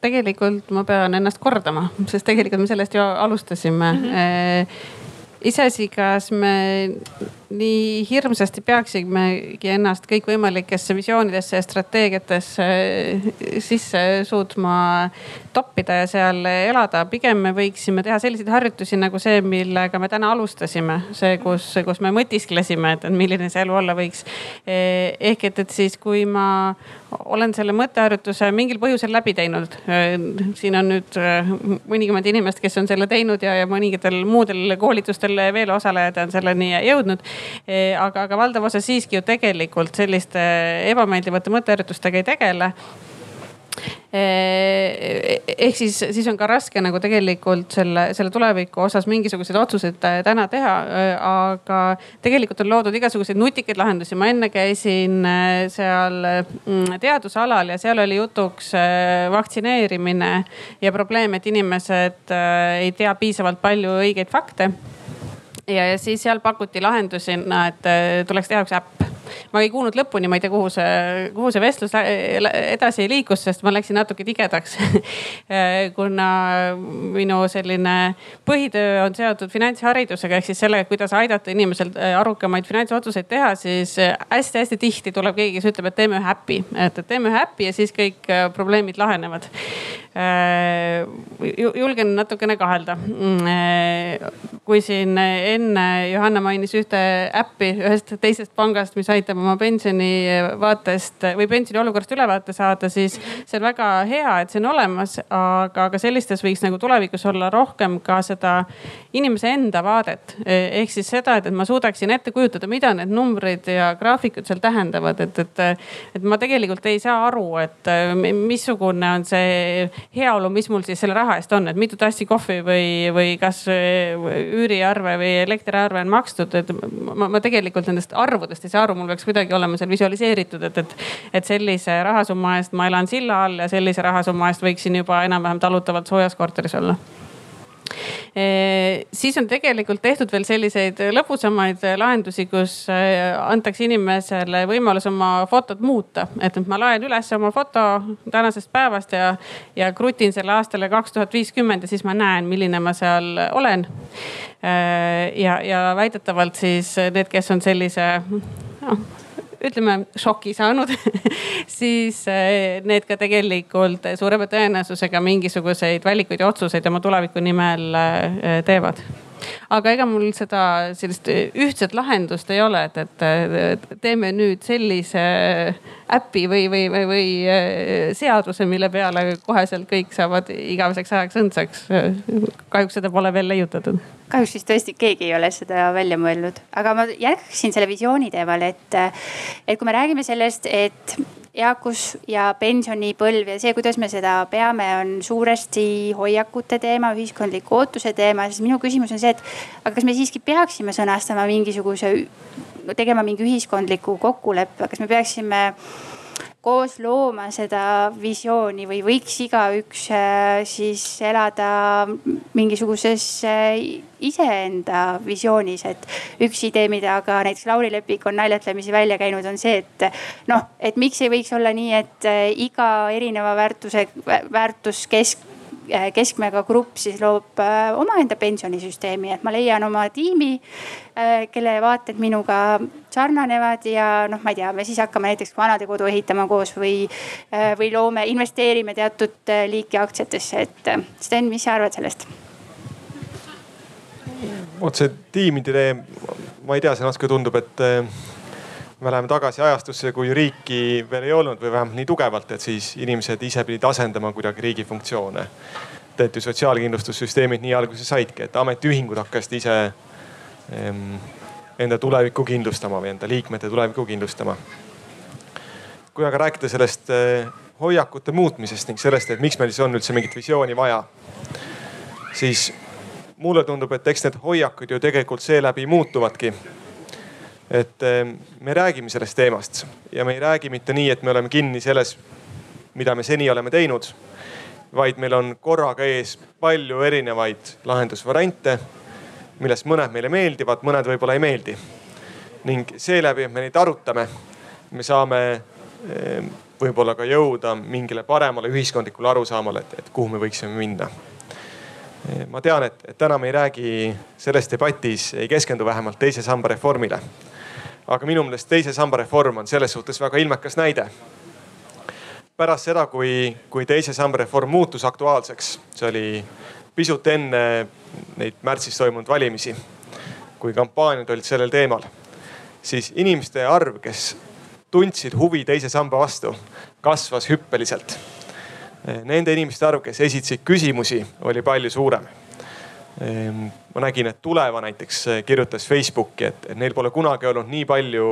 tegelikult ma pean ennast kordama, sest tegelikult me sellest ju alustasime mm. -hmm iseasi, kas me nii hirmsasti peaksimegi ennast kõikvõimalikesse visioonidesse ja strateegiatesse sisse suutma toppida ja seal elada. pigem me võiksime teha selliseid harjutusi nagu see, millega me täna alustasime. see, kus, kus me mõtisklesime, et milline see elu olla võiks. ehk et, et siis, kui ma olen selle mõtteharjutuse mingil põhjusel läbi teinud. siin on nüüd mõnikümmend inimest, kes on selle teinud ja, ja mõningatel muudel koolitustel veel osalejad on selleni jõudnud Eh, aga, aga valdav osa siiski ju tegelikult selliste ebameeldivate mõtteharjutustega ei tegele eh, ehk siis, siis on ka raske nagu tegelikult selle, selle tuleviku osas mingisuguseid otsuseid täna teha. aga tegelikult on loodud igasuguseid nutikaid lahendusi. ma enne käisin eh, seal mm, teadusalal ja seal oli jutuks vaktsineerimine ja probleem, et inimesed ei tea piisavalt palju õigeid fakte ja, ja siis seal pakuti lahendusena, et äh, tuleks teha üks äpp. ma ei kuulnud lõpuni, ma ei tea, kuhu see, kuhu see vestlus edasi liikus, sest ma läksin natuke tigedaks. <laughs> Äh, kuna minu selline põhitöö on seotud finantsharidusega ehk siis sellega, kuidas aidata inimesel äh, arukamaid finantsotsuseid teha, siis hästi-hästi tihti tuleb keegi, kes ütleb, et teeme ühe äpi, et teeme ühe äpi ja siis kõik probleemid lahenevad julgen natukene kahelda. Mm, kui siin enne Johanna mainis ühte äppi ühest teisest pangast, mis aitab oma pensionivaatest või pensioni olukorrast ülevaate saada, siis see on väga hea, et see on olemas, aga ka sellistes võiks nagu tulevikus olla rohkem ka seda inimese enda vaadet. ehk siis seda, et, et ma suudaksin ette kujutada, mida need numbrid ja graafikud seal tähendavad, et, et, et ma tegelikult ei saa aru, et missugune on see heaolu, mis mul siis selle raha eest on, et mitu tassi kohvi või, või kas üüriarve või elektriarve on makstud, et ma, ma tegelikult nendest arvudest ei saa aru, mul peaks kuidagi olema seal visualiseeritud, et, et, et sellise rahasumma eest ma elan silla all ja sellise rahasumma eest võiksin juba enam-vähem talutavalt soojas korteris olla siis on tegelikult tehtud veel selliseid lõbusamaid lahendusi, kus antakse inimesele võimalus oma fotot muuta. et ma laen üles oma foto tänasest päevast ja, ja krutin selle aastale kaks tuhat viiskümmend ja siis ma näen, milline ma seal olen. ja, ja väidetavalt siis need, kes on sellise noh ütleme šoki saanud <laughs> siis eh, need ka tegelikult suurema tõenäosusega mingisuguseid valikuid ja otsuseid oma tuleviku nimel eh, teevad aga ega mul seda sellist ühtset lahendust ei ole, et, et teeme nüüd sellise äpi või, või, või, või äh, seaduse, mille peale koheselt kõik saavad igaveseks ajaks õndsaks. kahjuks seda pole veel leiutatud kahjuks vist tõesti keegi ei ole seda välja mõelnud, aga ma jätkaksin selle visiooni teemal, et, et kui me räägime sellest, et eakus ja pensionipõlv ja see, kuidas me seda peame, on suuresti hoiakute teema, ühiskondliku ootuse teema, siis minu küsimus on see, et aga kas me siiski peaksime sõnastama mingisuguse, tegema mingi ühiskondliku kokkuleppe, kas me peaksime koos looma seda visiooni või võiks igaüks äh, siis elada mingisuguses äh, iseenda visioonis, et üks idee, mida ka näiteks Lauri Lepik on naljatlemisi välja käinud, on see, et noh, et miks ei võiks olla nii, et äh, iga erineva väärtuse, väärtuskesk Äh, keskmega grupp siis loob äh, omaenda pensionisüsteemi, et ma leian oma tiimi, äh, kelle vaated minuga sarnanevad ja noh, ma ei tea, me siis hakkame näiteks vanadekodu ehitama koos või, või loome, investeerime teatud liiki aktsiatesse, et Sten, mis sa arvad sellest? vot see tiimide idee, ma ei tea, see natuke tundub, et me läheme tagasi ajastusse, kui riiki veel ei olnud või vähemalt nii tugevalt, et siis inimesed ise pidid asendama kuidagi riigi funktsioone. et ju sotsiaalkindlustussüsteemid nii alguse saidki, et ametiühingud hakkasid ise ehm, enda tulevikku kindlustama või enda liikmete tulevikku kindlustama. kui aga rääkida sellest eh, hoiakute muutmisest ning sellest, et miks meil siis on üldse mingit visiooni vaja, siis mulle tundub, et eks need hoiakud ju tegelikult seeläbi muutuvadki et ehm, me räägime sellest teemast ja me ei räägi mitte nii, et me oleme kinni selles, mida me seni oleme teinud, vaid meil on korraga ees palju erinevaid lahendusvariante, millest mõned meile meeldivad, mõned võib-olla ei meeldi. ning seeläbi, et me neid arutame, me saame ehm, võib-olla ka jõuda mingile paremale ühiskondlikule arusaamale, et, et kuhu me võiksime minna ehm, ma tean, et, et täna me ei räägi selles debatis, ei keskendu vähemalt teise samba reformile aga minu meelest teise samba reform on selles suhtes väga ilmekas näide. pärast seda, kui, kui teise samba reform muutus aktuaalseks, see oli pisut enne neid märtsis toimunud valimisi, kui kampaaniad olid sellel teemal, siis inimeste arv, kes tundsid huvi teise samba vastu, kasvas hüppeliselt. Nende inimeste arv, kes esitasid küsimusi, oli palju suurem Ehm, ma nägin, et Tuleva näiteks kirjutas Facebooki, et, neil pole kunagi olnud nii palju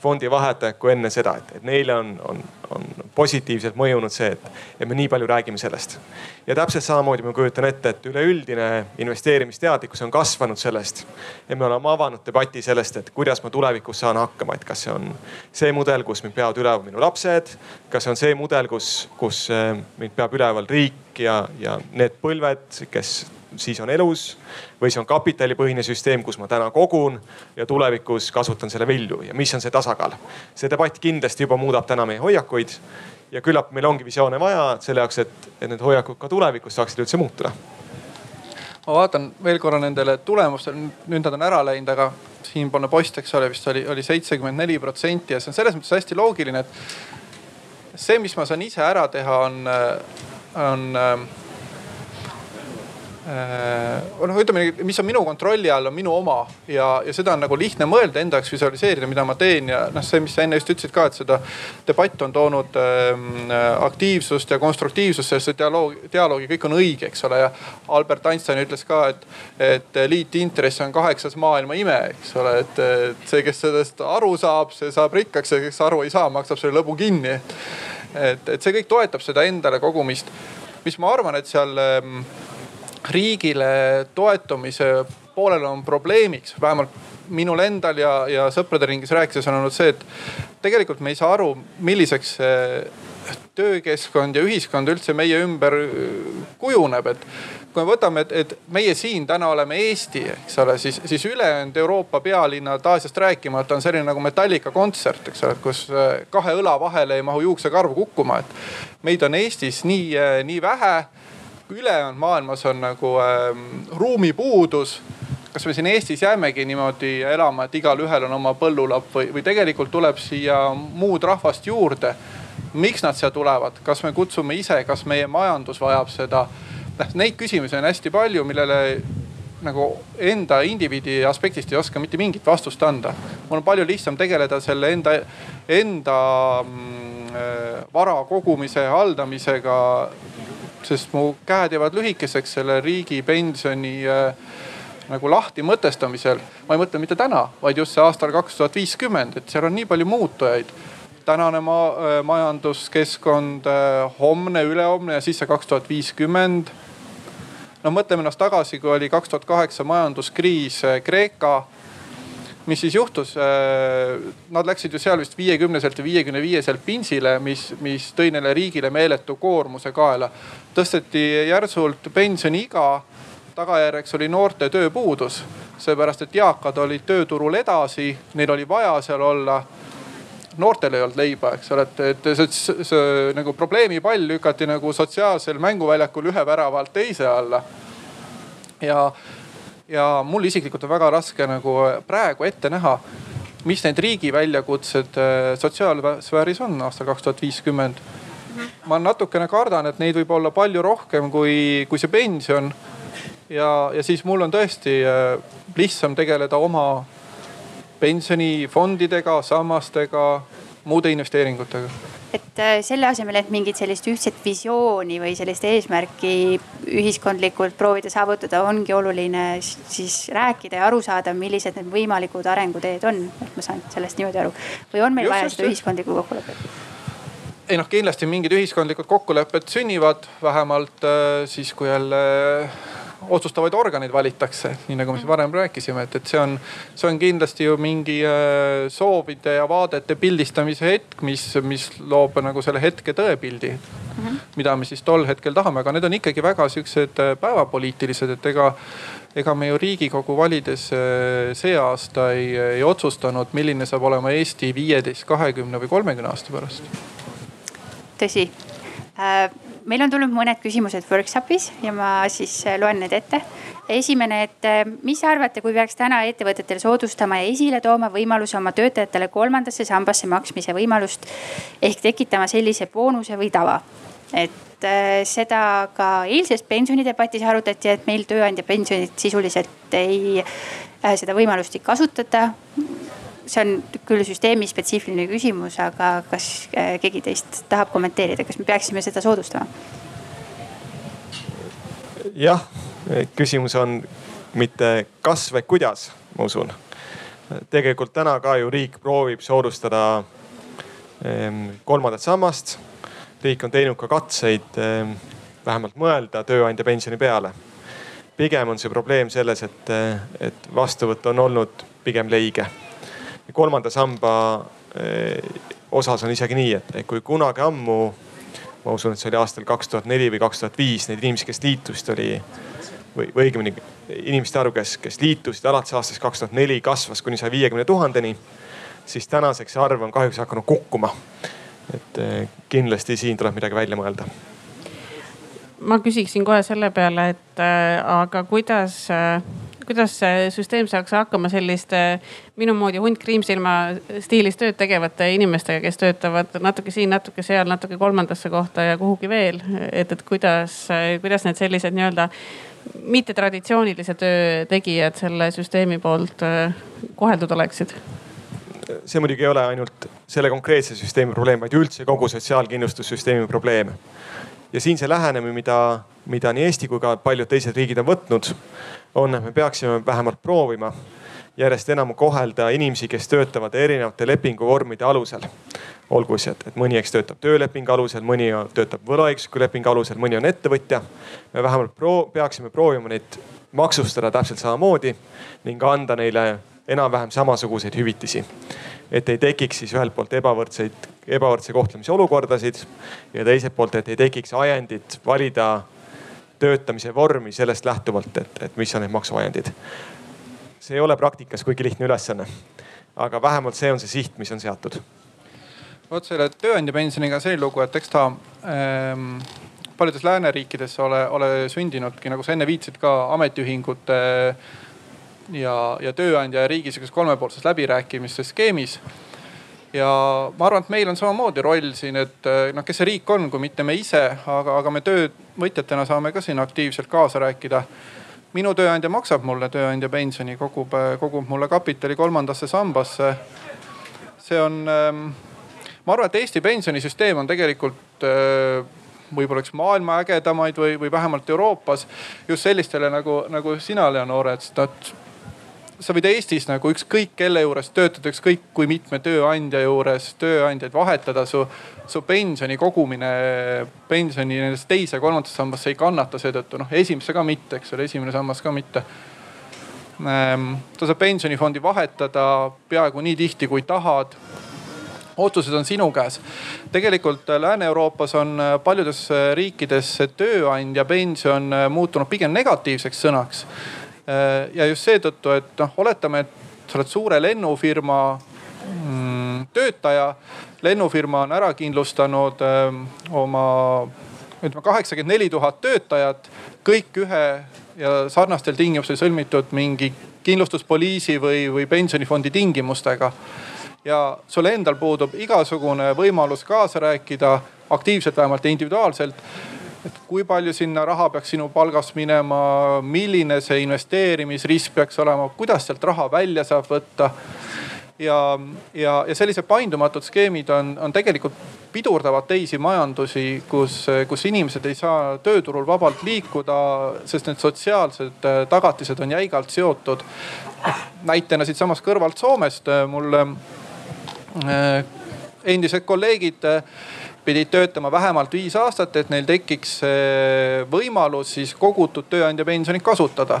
fondi vahetajad kui enne seda, et, et neile on, on, on positiivselt mõjunud see, et, et me nii palju räägime sellest. ja täpselt samamoodi ma kujutan ette, et üleüldine investeerimisteadlikkus on kasvanud sellest. ja me oleme avanud debati sellest, et kuidas ma tulevikus saan hakkama, et kas see on see mudel, kus mind peavad üleval minu lapsed, kas see on see mudel, kus, kus eh, mind peab üleval riik ja, ja need põlved, kes siis on elus või see on kapitalipõhine süsteem, kus ma täna kogun ja tulevikus kasutan selle vilju ja mis on see tasakaal. see debatt kindlasti juba muudab täna meie hoiakuid ja küllap meil ongi visioone vaja selle jaoks, et, et need hoiakud ka tulevikus saaksid üldse muutuda. ma vaatan veel korra nendele tulemustele, nüüd nad on ära läinud, aga siinpoolne post, eks ole, vist oli, oli seitsekümmend neli protsenti ja see on selles mõttes hästi loogiline, et see, mis ma saan ise ära teha, on on noh, ütleme, mis on minu kontrolli all, on minu oma ja, ja seda on nagu lihtne mõelda, enda jaoks visualiseerida, mida ma teen ja noh, see, mis sa enne just ütlesid ka, et seda debatt on toonud äh, aktiivsust ja konstruktiivsust, sellesse dialoogi, dialoogi, kõik on õige, eks ole. ja Albert Einstein ütles ka, et, et liitintress on kaheksas maailma ime, eks ole, et, et see, kes sellest aru saab, see saab rikkaks ja kes aru ei saa, maksab selle lõbu kinni. et, et see kõik toetab seda endale kogumist, mis ma arvan, et seal ähm, riigile toetumise poolel on probleemiks, vähemalt minul endal ja, ja sõprade ringis rääkides on olnud see, et tegelikult me ei saa aru, milliseks see töökeskkond ja ühiskond üldse meie ümber kujuneb, et kui me võtame, et, et meie siin täna oleme Eesti, eks ole, siis, siis ülejäänud Euroopa pealinnad Aasiast rääkimata on selline nagu Metallica kontsert, eks ole, kus kahe õla vahele ei mahu juuksekarv kukkuma, et meid on Eestis nii, nii vähe ülejäänud maailmas on nagu ähm, ruumipuudus kas me siin Eestis jäämegi niimoodi elama, et igalühel on oma põllulapp või, või tegelikult tuleb siia muud rahvast juurde? miks nad siia tulevad, kas me kutsume ise, kas meie majandus vajab seda? noh, neid küsimusi on hästi palju, millele nagu enda indiviidi aspektist ei oska mitte mingit vastust anda. mul on palju lihtsam tegeleda selle enda, enda mm, äh, vara kogumise, haldamisega sest mu käed jäävad lühikeseks selle riigi pensioni äh, nagu lahti mõtestamisel. ma ei mõtle mitte täna, vaid just see aastal kaks tuhat viiskümmend, et seal on nii palju muutujaid. tänane ma, äh, majanduskeskkond äh,, homne, ülehomne ja siis see kaks tuhat viiskümmend. no mõtleme ennast tagasi, kui oli kaks tuhat kaheksa majanduskriis Kreeka mis siis juhtus? Äh, nad läksid ju seal vist viiekümneselt või viiekümne viieselt pinsile, mis, mis tõi neile riigile meeletu koormuse kaela. tõsteti järsult pensioniiga, tagajärjeks oli noorte tööpuudus, seepärast et eakad olid tööturul edasi, neil oli vaja seal olla noortel ei olnud leiba, eks ole, et, et see, see, see nagu probleemipall lükati nagu sotsiaalsel mänguväljakul ühe värava alt teise alla. ja ja mul isiklikult on väga raske nagu praegu ette näha, mis need riigi väljakutsed äh, sotsiaalsfääris on aastal kaks tuhat viiskümmend. ma natukene kardan, et neid võib olla palju rohkem kui, kui see pension. ja, ja siis mul on tõesti äh, lihtsam tegeleda oma pensionifondidega, sammastega, muude investeeringutega et äh, selle asemel, et mingit sellist ühtset visiooni või sellist eesmärki ühiskondlikult proovida saavutada, ongi oluline siis rääkida ja aru saada, millised need võimalikud arenguteed on. et ma saan sellest niimoodi aru või on meil just, vaja seda ühiskondlikku kokkulepet? ei noh, kindlasti mingid ühiskondlikud kokkulepped sünnivad vähemalt äh, siis, kui jälle otsustavaid organeid valitakse, nii nagu me siin varem rääkisime, et, et see on, see on kindlasti ju mingi äh, soovide ja vaadete pildistamise hetk, mis, mis loob nagu selle hetke tõepildi mm. -hmm. mida me siis tol hetkel tahame, aga need on ikkagi väga siuksed äh, päevapoliitilised, et ega ega me ju riigikogu valides äh, see aasta ei, ei otsustanud, milline saab olema Eesti viieteist, kahekümne või kolmekümne aasta pärast. tõsi äh, meil on tulnud mõned küsimused workshop'is ja ma siis äh, loen need ette. esimene, et äh, mis arvate, kui peaks täna ettevõtetel soodustama ja esile tooma võimaluse oma töötajatele kolmandasse sambasse maksmise võimalust ehk tekitama sellise boonuse või tava? et äh, seda ka eilses pensionidebatis arutati, et meil tööandja pensionit sisuliselt ei, seda võimalust ei kasutata see on küll süsteemi spetsiifiline küsimus, aga kas äh, keegi teist tahab kommenteerida, kas me peaksime seda soodustama? jah, küsimus on mitte kas, vaid kuidas, ma usun. tegelikult täna ka ju riik proovib soodustada ehm, kolmandat sammast. riik on teinud ka katseid ehm, vähemalt mõelda tööandja pensioni peale. pigem on see probleem selles, et, et vastuvõtt on olnud pigem leige kolmanda samba eh, osas on isegi nii, et kui kunagi ammu, ma usun, et see oli aastal kaks tuhat neli või kaks tuhat viis, neid inimesi, kes liitusid, oli või, või õigemini inimeste arv, kes, kes liitusid alates aastast kaks tuhat neli, kasvas kuni saja viiekümne tuhandeni. siis tänaseks see arv on kahjuks hakanud kukkuma. et eh, kindlasti siin tuleb midagi välja mõelda ma küsiksin kohe selle peale, et äh, aga kuidas äh, kuidas see süsteem saaks hakkama selliste minu moodi hunt kriimsilma stiilis tööd tegevate inimestega, kes töötavad natuke siin, natuke seal, natuke kolmandasse kohta ja kuhugi veel. et, et kuidas, kuidas need sellised nii-öelda mittetraditsioonilise töö tegijad selle süsteemi poolt äh, koheldud oleksid? see muidugi ei ole ainult selle konkreetse süsteemi probleem, vaid üldse kogu sotsiaalkindlustussüsteemi probleem. Ja siin see lähenemine, mida, mida nii Eesti kui ka paljud teised riigid on võtnud, on, et me peaksime vähemalt proovima järjest enam kohelda inimesi, kes töötavad erinevate lepinguvormide alusel. olgu et, et mõni, eks töötab töölepingu alusel, mõni töötab võlaõigusliku lepingu alusel, mõni on ettevõtja. me vähemalt proo-, peaksime proovima neid maksustada täpselt samamoodi ning anda neile enam-vähem samasuguseid hüvitisi. Et ei tekiks siis ühelt poolt ebavõrdseid, ebavõrdse kohtlemise olukordasid ja teiselt poolt, et ei tekiks ajendit valida töötamise vormi sellest lähtuvalt, et, et mis on need maksuajendid. see ei ole praktikas kuigi lihtne ülesanne. aga vähemalt see on see siht, mis on seatud. vot selle tööandja pensioniga selline lugu, et eks ta ähm, paljudes lääneriikides ole, ole sündinudki, nagu sa enne viitasid ka ametiühingute äh, ja, ja tööandja ja riigi sihukeses kolmepoolses läbirääkimiste skeemis. ja ma arvan, et meil on samamoodi roll siin, et noh, kes see riik on, kui mitte me ise, aga, aga me töövõtjatena saame ka siin aktiivselt kaasa rääkida minu tööandja maksab mulle tööandja pensioni, kogub, kogub mulle kapitali kolmandasse sambasse. see on, ähm, ma arvan, et Eesti pensionisüsteem on tegelikult äh, võib-olla üks maailma ägedamaid või, või vähemalt Euroopas just sellistele nagu, nagu sina, Leonore, et sa võid Eestis nagu ükskõik kelle juures töötada, ükskõik kui mitme tööandja juures tööandjaid vahetada, su, su pensioni kogumine, pensioni nendesse teise ja kolmandasse sambasse ei kannata seetõttu, noh esimesse ka mitte, eks ole, esimene sammas ka mitte. Ehm, sa saad pensionifondi vahetada peaaegu nii tihti, kui tahad otsused on sinu käes. tegelikult Lääne-Euroopas on paljudes riikides tööandja pension muutunud pigem negatiivseks sõnaks ja just seetõttu, et noh, oletame, et sa oled suure lennufirma mm, töötaja. lennufirma on ära kindlustanud öö, ähm, oma ütleme kaheksakümmend neli tuhat töötajat, kõik ühe ja sarnastel tingimustel sõlmitud mingi kindlustuspoliisi või, või pensionifondi tingimustega. ja sul endal puudub igasugune võimalus kaasa rääkida aktiivselt, vähemalt individuaalselt et kui palju sinna raha peaks sinu palgast minema, milline see investeerimisrisk peaks olema, kuidas sealt raha välja saab võtta. ja, ja, ja sellised paindumatud skeemid on, on tegelikult pidurdavad teisi majandusi, kus, kus inimesed ei saa tööturul vabalt liikuda, sest need sotsiaalsed äh, tagatised on jäigalt seotud. näitena siitsamast kõrvalt Soomest äh, mul äh, endised kolleegid pidid töötama vähemalt viis aastat, et neil tekiks võimalus siis kogutud tööandja pensionit kasutada.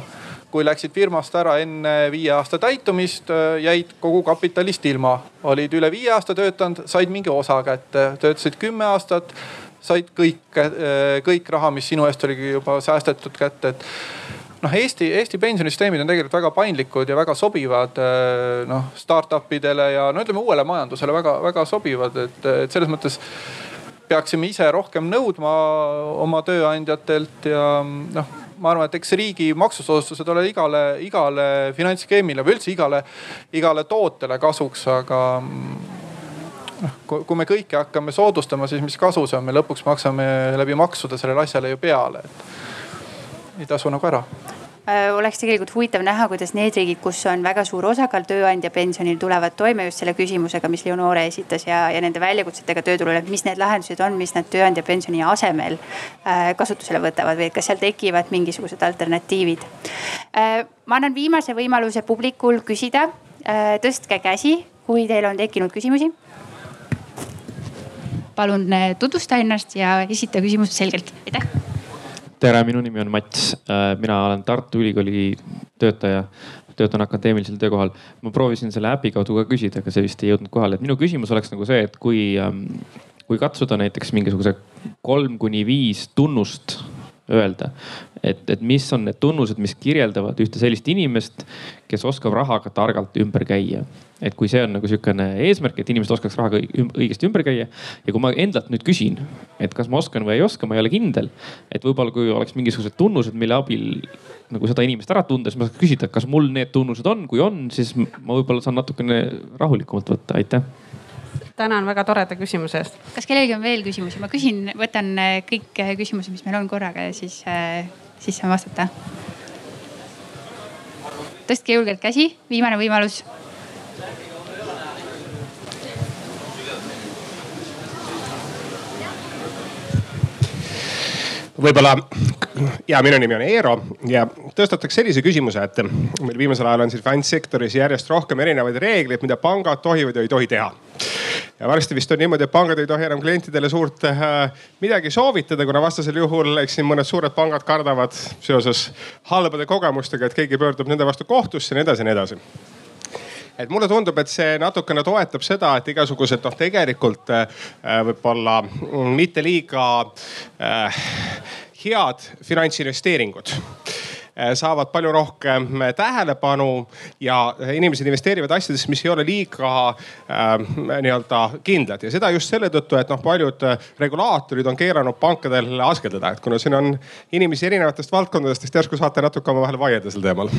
kui läksid firmast ära enne viie aasta täitumist, jäid kogu kapitalist ilma. olid üle viie aasta töötanud, said mingi osa kätte, töötasid kümme aastat, said kõik, kõik raha, mis sinu eest oli juba säästetud kätte, et noh, Eesti, Eesti pensionisüsteemid on tegelikult väga paindlikud ja väga sobivad noh startup idele ja no ütleme uuele majandusele väga-väga sobivad, et, et selles mõttes peaksime ise rohkem nõudma oma tööandjatelt ja noh, ma arvan, et eks riigi maksusoodustused ole igale, igale finantsskeemile või üldse igale, igale tootele kasuks, aga noh, kui me kõike hakkame soodustama, siis mis kasu see on, me lõpuks maksame läbi maksude sellele asjale ju peale, et ei tasu nagu ära oleks tegelikult huvitav näha, kuidas need riigid, kus on väga suur osakaal tööandja pensionil, tulevad toime just selle küsimusega, mis Leonore esitas ja, ja nende väljakutsetega tööturul, et mis need lahendused on, mis nad tööandja pensioni asemel äh, kasutusele võtavad või kas seal tekivad mingisugused alternatiivid. Äh, ma annan viimase võimaluse publikul küsida. tõstke käsi, kui teil on tekkinud küsimusi palun tutvusta ennast ja esita küsimust selgelt, aitäh tere, minu nimi on Mats, äh, mina olen Tartu Ülikooli töötaja, töötan akadeemilisel töökohal. ma proovisin selle äpi kaudu ka küsida, aga see vist ei jõudnud kohale, et minu küsimus oleks nagu see, et kui, ähm, kui katsuda näiteks mingisuguse kolm kuni viis tunnust öelda. et, et mis on need tunnused, mis kirjeldavad ühte sellist inimest, kes oskab rahaga targalt ümber käia. et kui see on nagu sihukene eesmärk, et inimesed oskaks rahaga õigesti ümber käia ja kui ma endalt nüüd küsin, et kas ma oskan või ei oska, ma ei ole kindel. et võib-olla kui oleks mingisugused tunnused, mille abil nagu seda inimest ära tunda, siis ma saaks küsida, kas mul need tunnused on, kui on, siis ma võib-olla saan natukene rahulikumalt võtta, aitäh tänan väga toreda küsimuse eest. kas kellelgi on veel küsimusi? ma küsin, võtan äh, kõik äh, küsimused, mis meil on korraga ja siis, äh, siis saan vastata. tõstke julgelt käsi, viimane võimalus võib-olla ja minu nimi on Eero ja tõstataks sellise küsimuse, et meil viimasel ajal on siin finantssektoris järjest rohkem erinevaid reegleid, mida pangad tohivad ja ei tohi teha. ja varsti vist on niimoodi, et pangad ei tohi enam klientidele suurt äh, midagi soovitada, kuna vastasel juhul, eks siin mõned suured pangad kardavad seoses halbade kogemustega, et keegi pöördub nende vastu kohtusse ja nii edasi ja nii edasi et mulle tundub, et see natukene toetab seda, et igasugused noh, tegelikult äh, võib-olla mitte liiga äh, head finantsinvesteeringud äh, saavad palju rohkem tähelepanu ja inimesed investeerivad asjadesse, mis ei ole liiga äh, nii-öelda kindlad. Ja seda just selle tõttu, et noh, paljud regulaatorid on keeranud pankadel askeldada, et kuna siin on inimesi erinevatest valdkondadest, siis järsku saate natuke omavahel vaielda sel teemal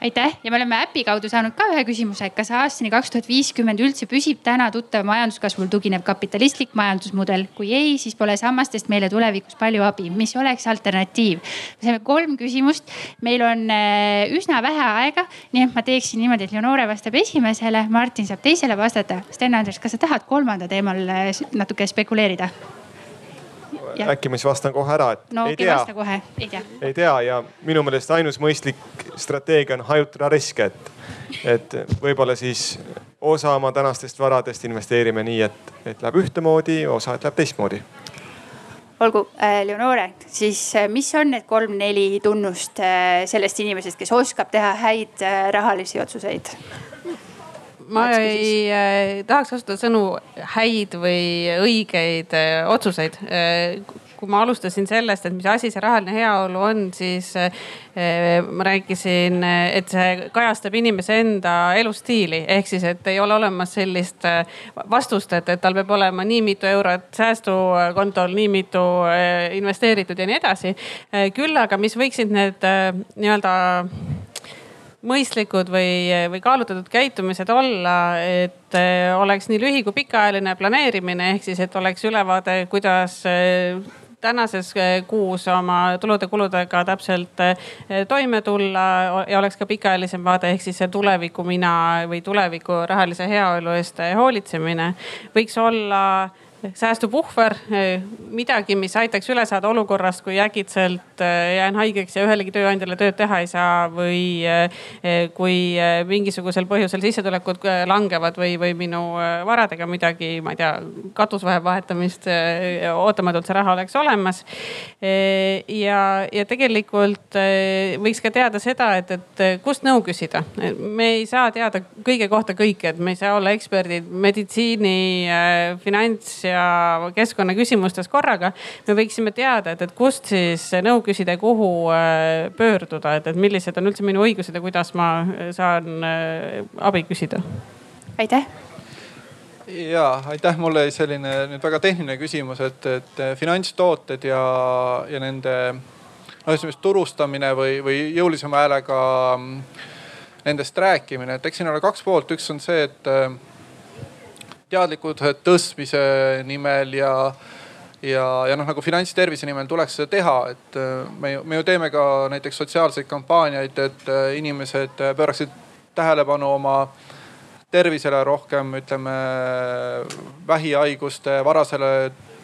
aitäh ja me oleme äpi kaudu saanud ka ühe küsimuse, kas aastani kaks tuhat viiskümmend üldse püsib täna tuttav majanduskasvul tuginev kapitalistlik majandusmudel? kui ei, siis pole sammastest meile tulevikus palju abi, mis oleks alternatiiv? me saime kolm küsimust, meil on äh, üsna vähe aega, nii et ma teeksin niimoodi, et Leonore vastab esimesele, Martin saab teisele vastata. Sten-Andres, kas sa tahad kolmanda teemal äh, natuke spekuleerida? Äkki ma siis vastan kohe ära, et no, ei tea. kohe, ei tea. ei tea ja minu meelest ainus mõistlik strateegia on hajutada riske, et, et võib-olla siis osa oma tänastest varadest investeerime nii, et, et läheb ühtemoodi, osa, et läheb teistmoodi olgu äh,, Leonore, siis äh, mis on need kolm-neli tunnust äh, sellest inimesest, kes oskab teha häid äh, rahalisi otsuseid? Ma ei äh, tahaks kasutada sõnu häid või õigeid äh, otsuseid äh, kui ma alustasin sellest, et mis asi see rahaline heaolu on, siis äh, ma rääkisin, et see kajastab inimese enda elustiili. ehk siis, et ei ole olemas sellist äh, vastust, et, et tal peab olema nii mitu eurot säästukontol, nii mitu äh, investeeritud ja nii edasi. küll aga, mis võiksid need nii-öelda mõistlikud või, või kaalutletud käitumised olla, et oleks nii lühi kui pikaajaline planeerimine, ehk siis, et oleks ülevaade, kuidas tänases eh, kuus oma tulude-kuludega täpselt eh, toime tulla ja oleks ka pikaajalisem vaade, ehk siis see tuleviku mina või tuleviku rahalise heaolu eest hoolitsemine. Võiks olla säästupuhver, midagi, mis aitaks üle saada olukorrast, kui äkitselt äh, jään haigeks ja ühelegi tööandjale tööd teha ei saa või äh, kui äh, mingisugusel põhjusel sissetulekud langevad või, või minu varadega midagi, ma ei tea, katus vajab vahetamist. ootamatult see raha oleks olemas. ja, ja tegelikult võiks ka teada seda, et, et kust nõu küsida. me ei saa teada kõige kohta kõike, et me ei saa olla eksperdid meditsiini, finants ja ja keskkonnaküsimustes korraga. me võiksime teada, et, et kust siis nõu küsida ja kuhu äh, pöörduda, et, et millised on üldse minu õigused ja kuidas ma äh, saan äh, abi küsida. aitäh ja aitäh, mul oli selline nüüd väga tehniline küsimus, et, et finantstooted ja, ja nende no ütleme turustamine või, või jõulisema häälega mm, nendest rääkimine, et eks siin ole kaks poolt, üks on see, et teadlikkuse tõstmise nimel ja, ja, ja noh, nagu finantstervise nimel tuleks seda teha, et äh, me me ju teeme ka näiteks sotsiaalseid kampaaniaid, et äh, inimesed pööraksid tähelepanu oma tervisele rohkem, ütleme vähihaiguste varasele Eh,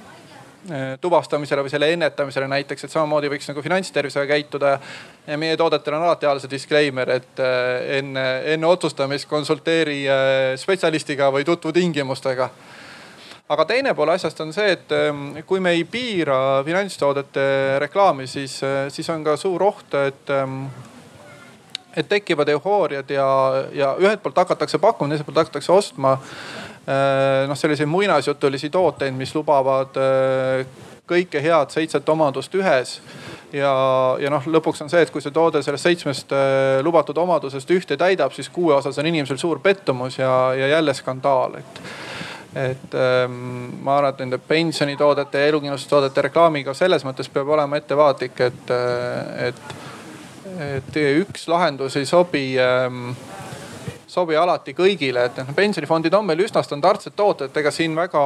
tuvastamisele või selle ennetamisele näiteks, et samamoodi võiks nagu finantstervisega käituda. ja meie toodetel on alati all see disclaimer, et eh, enne, enne otsustamist konsulteeri eh, spetsialistiga või tutvu tingimustega. aga teine pool asjast on see, et kui me ei piira finantstoodete reklaami, siis, siis on ka suur oht, et et tekivad eufooriad ja, ja ühelt poolt hakatakse pakkuma, teiselt poolt hakatakse ostma Äh, noh, selliseid muinasjutulisi tooteid, mis lubavad äh, kõike head seitset omadust ühes. Ja, ja noh, lõpuks on see, et kui see toode sellest seitsmest äh, lubatud omadusest ühte täidab, siis kuue osas on inimesel suur pettumus ja, ja jälle skandaal, et et ähm, ma arvan, et nende pensionitoodete ja elukindlustustoodete reklaamiga selles mõttes peab olema ettevaatlik, et, äh, et, et üks lahendus ei sobi ähm, sobi alati kõigile, et noh pensionifondid on meil üsna standardsed tooted, ega siin väga,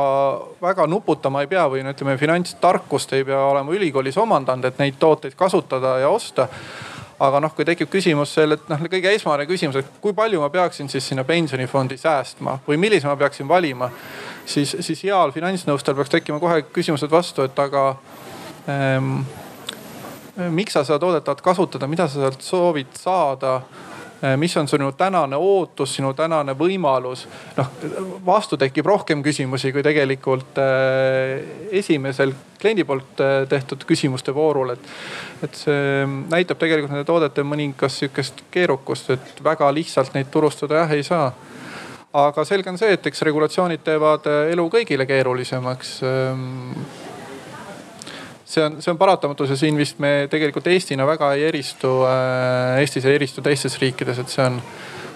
väga nuputama ei pea või no ütleme, finantstarkust ei pea olema ülikoolis omandanud, et neid tooteid kasutada ja osta. Aga noh, kui tekib küsimus selle, et noh, kõige esmane küsimus, et kui palju ma peaksin siis sinna pensionifondi säästma või millise ma peaksin valima, siis, siis heal finantsnõustajal peaks tekkima kohe küsimused vastu, et aga ähm, miks sa seda toodet tahad kasutada, mida sa sealt soovid saada mis on sinu tänane ootus, sinu tänane võimalus. noh, vastu tekib rohkem küsimusi kui tegelikult äh, esimesel kliendi poolt äh, tehtud küsimuste voorul, et, et see näitab tegelikult nende toodete mõningast sihukest keerukust, et väga lihtsalt neid turustada jah ei saa. Aga selge on see, et eks regulatsioonid teevad elu kõigile keerulisemaks. Ähm, see on, see on paratamatus ja siin vist me tegelikult Eestina väga ei eristu äh,, Eestis ei eristu teistes riikides, et see on,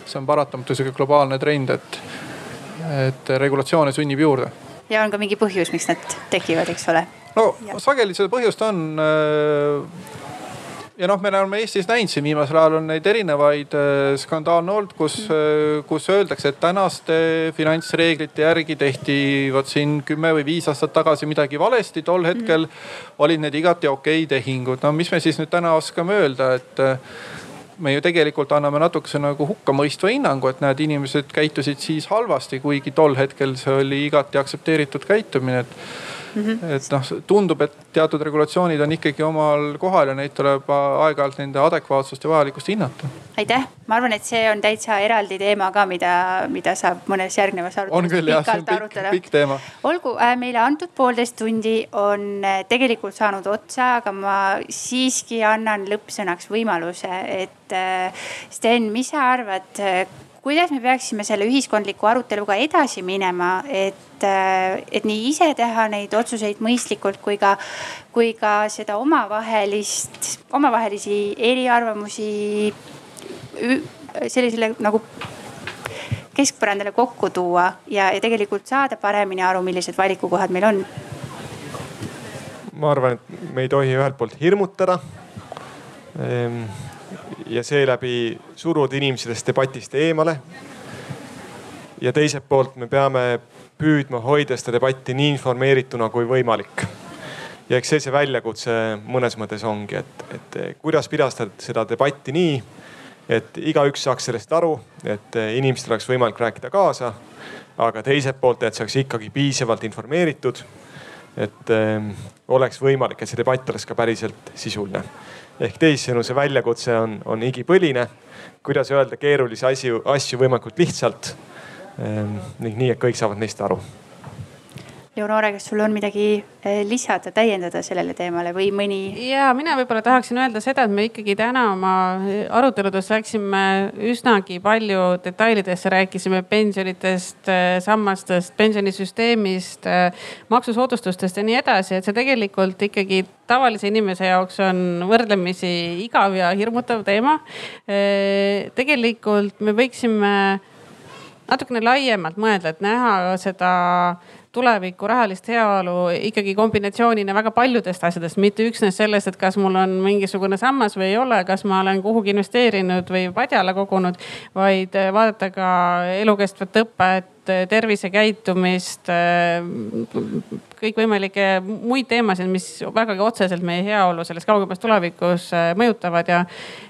see on paratamatu sihuke globaalne trend, et, et regulatsioone sünnib juurde. ja on ka mingi põhjus, miks need tekivad, eks ole? no ja. sageli seda põhjust on äh, ja noh, me oleme Eestis näinud siin viimasel ajal on neid erinevaid äh, skandaale olnud, kus mm., kus öeldakse, et tänaste finantsreeglite järgi tehti vot siin kümme või viis aastat tagasi midagi valesti. tol hetkel mm. olid need igati okei tehingud. no mis me siis nüüd täna oskame öelda, et äh, me ju tegelikult anname natukese nagu hukkamõistva hinnangu, et näed, inimesed käitusid siis halvasti, kuigi tol hetkel see oli igati aktsepteeritud käitumine, et mm. -hmm. et noh, tundub, et teatud regulatsioonid on ikkagi omal kohal ja neid tuleb aeg-ajalt nende adekvaatsust ja vajalikkust hinnata. aitäh, ma arvan, et see on täitsa eraldi teema ka, mida, mida saab mõnes järgnevas arutelus pikalt arutada. pikk teema. olgu äh,, meile antud poolteist tundi on äh, tegelikult saanud otsa, aga ma siiski annan lõppsõnaks võimaluse, et äh, Sten, mis sa arvad kuidas me peaksime selle ühiskondliku aruteluga edasi minema, et, äh, et nii ise teha neid otsuseid mõistlikult kui ka, kui ka seda omavahelist, omavahelisi eriarvamusi sellisele nagu keskpõrandale kokku tuua ja, ja tegelikult saada paremini aru, millised valikukohad meil on? ma arvan, et me ei tohi ühelt poolt hirmutada ehm ja seeläbi suruda inimesi sellest debatist eemale. ja teiselt poolt me peame püüdma hoida seda debatti nii informeerituna kui võimalik. ja eks see see väljakutse mõnes mõttes ongi, et, et kuidas pidastada seda debatti nii, et igaüks saaks sellest aru, et inimestel oleks võimalik rääkida kaasa. aga teiselt poolt, et saaks ikkagi piisavalt informeeritud. et äh, oleks võimalik, et see debatt oleks ka päriselt sisuline ehk teisisõnu, see väljakutse on, on igipõline. kuidas öelda keerulisi asju, asju võimalikult lihtsalt ehm, ning nii, et kõik saavad neist aru Leonore, kas sul on midagi eh, lisada, täiendada sellele teemale või mõni? ja mina võib-olla tahaksin öelda seda, et me ikkagi täna oma aruteludes läksime üsnagi palju detailidesse, rääkisime pensionitest, eh, sammastest, pensionisüsteemist, eh, maksusoodustustest ja nii edasi, et see tegelikult ikkagi tavalise inimese jaoks on võrdlemisi igav ja hirmutav teema. tegelikult me võiksime natukene laiemalt mõelda, et näha seda tuleviku rahalist heaolu ikkagi kombinatsioonina väga paljudest asjadest, mitte üksnes sellest, et kas mul on mingisugune sammas või ei ole, kas ma olen kuhugi investeerinud või padjale kogunud, vaid vaadata ka elukestvat õpet tervisekäitumist, kõikvõimalikke muid teemasid, mis vägagi otseselt meie heaolu selles kaugemas tulevikus äh, mõjutavad ja,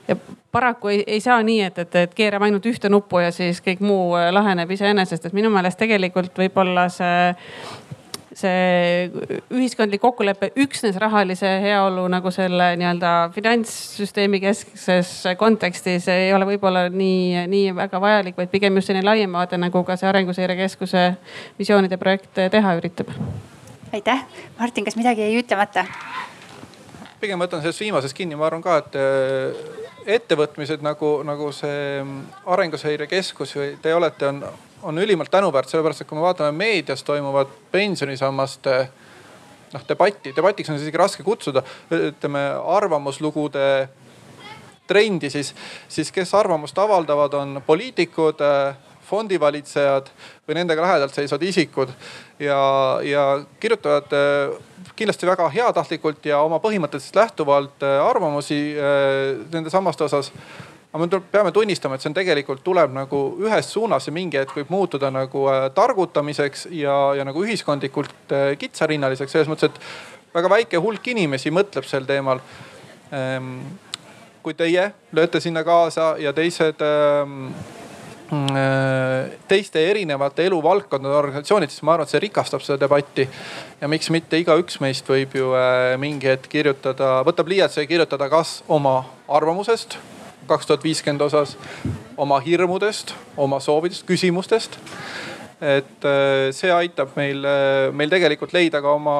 ja paraku ei, ei saa nii, et, et, et keerame ainult ühte nuppu ja siis kõik muu laheneb iseenesest, et minu meelest tegelikult võib-olla see see ühiskondlik kokkulepe üksnes rahalise heaolu nagu selle nii-öelda finantssüsteemi keskses kontekstis ei ole võib-olla nii, nii väga vajalik, vaid pigem just selline laiem vaade, nagu ka see Arenguseire Keskuse visioonide projekt teha üritab. aitäh, Martin, kas midagi jäi ütlemata? pigem võtan sellest viimasest kinni, ma arvan ka, et äh, ettevõtmised nagu, nagu see Arenguseire Keskus või te olete, on on ülimalt tänuväärt, sellepärast et kui me vaatame meedias toimuvat pensionisammaste noh debatti, debatiks on isegi raske kutsuda, ütleme arvamuslugude trendi, siis, siis kes arvamust avaldavad, on poliitikud fondivalitsejad või nendega lähedalt seisvad isikud ja, ja kirjutavad kindlasti väga heatahtlikult ja oma põhimõtetest lähtuvalt arvamusi nende sammaste osas aga me peame tunnistama, et see on tegelikult tuleb nagu ühes suunas ja mingi hetk võib muutuda nagu äh, targutamiseks ja, ja nagu ühiskondlikult äh, kitsarinnaliseks selles mõttes, et väga väike hulk inimesi mõtleb sel teemal. Ehm, kui teie lööte sinna kaasa ja teised ehm, äh, teiste erinevate eluvaldkondade organisatsioonid, siis ma arvan, et see rikastab seda debatti. ja miks mitte igaüks meist võib ju mingi hetk kirjutada, võtab pliiatsi ja kirjutada kas oma arvamusest kaks tuhat viiskümmend osas oma hirmudest, oma soovidest, küsimustest. et äh, see aitab meil, äh, meil tegelikult leida ka oma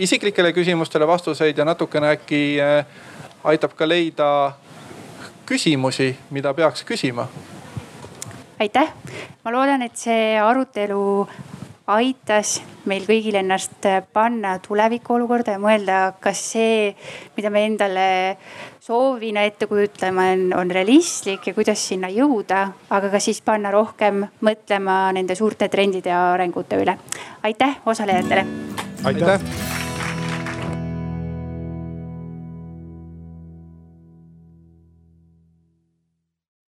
isiklikele küsimustele vastuseid ja natukene äkki äh, aitab ka leida küsimusi, mida peaks küsima. aitäh, ma loodan, et see arutelu aitas meil kõigil ennast panna tuleviku olukorda ja mõelda, kas see, mida me endale soovina ette kujutleme, on, on realistlik ja kuidas sinna jõuda, aga ka siis panna rohkem mõtlema nende suurte trendide ja arengute üle. aitäh osalejatele. aitäh, aitäh..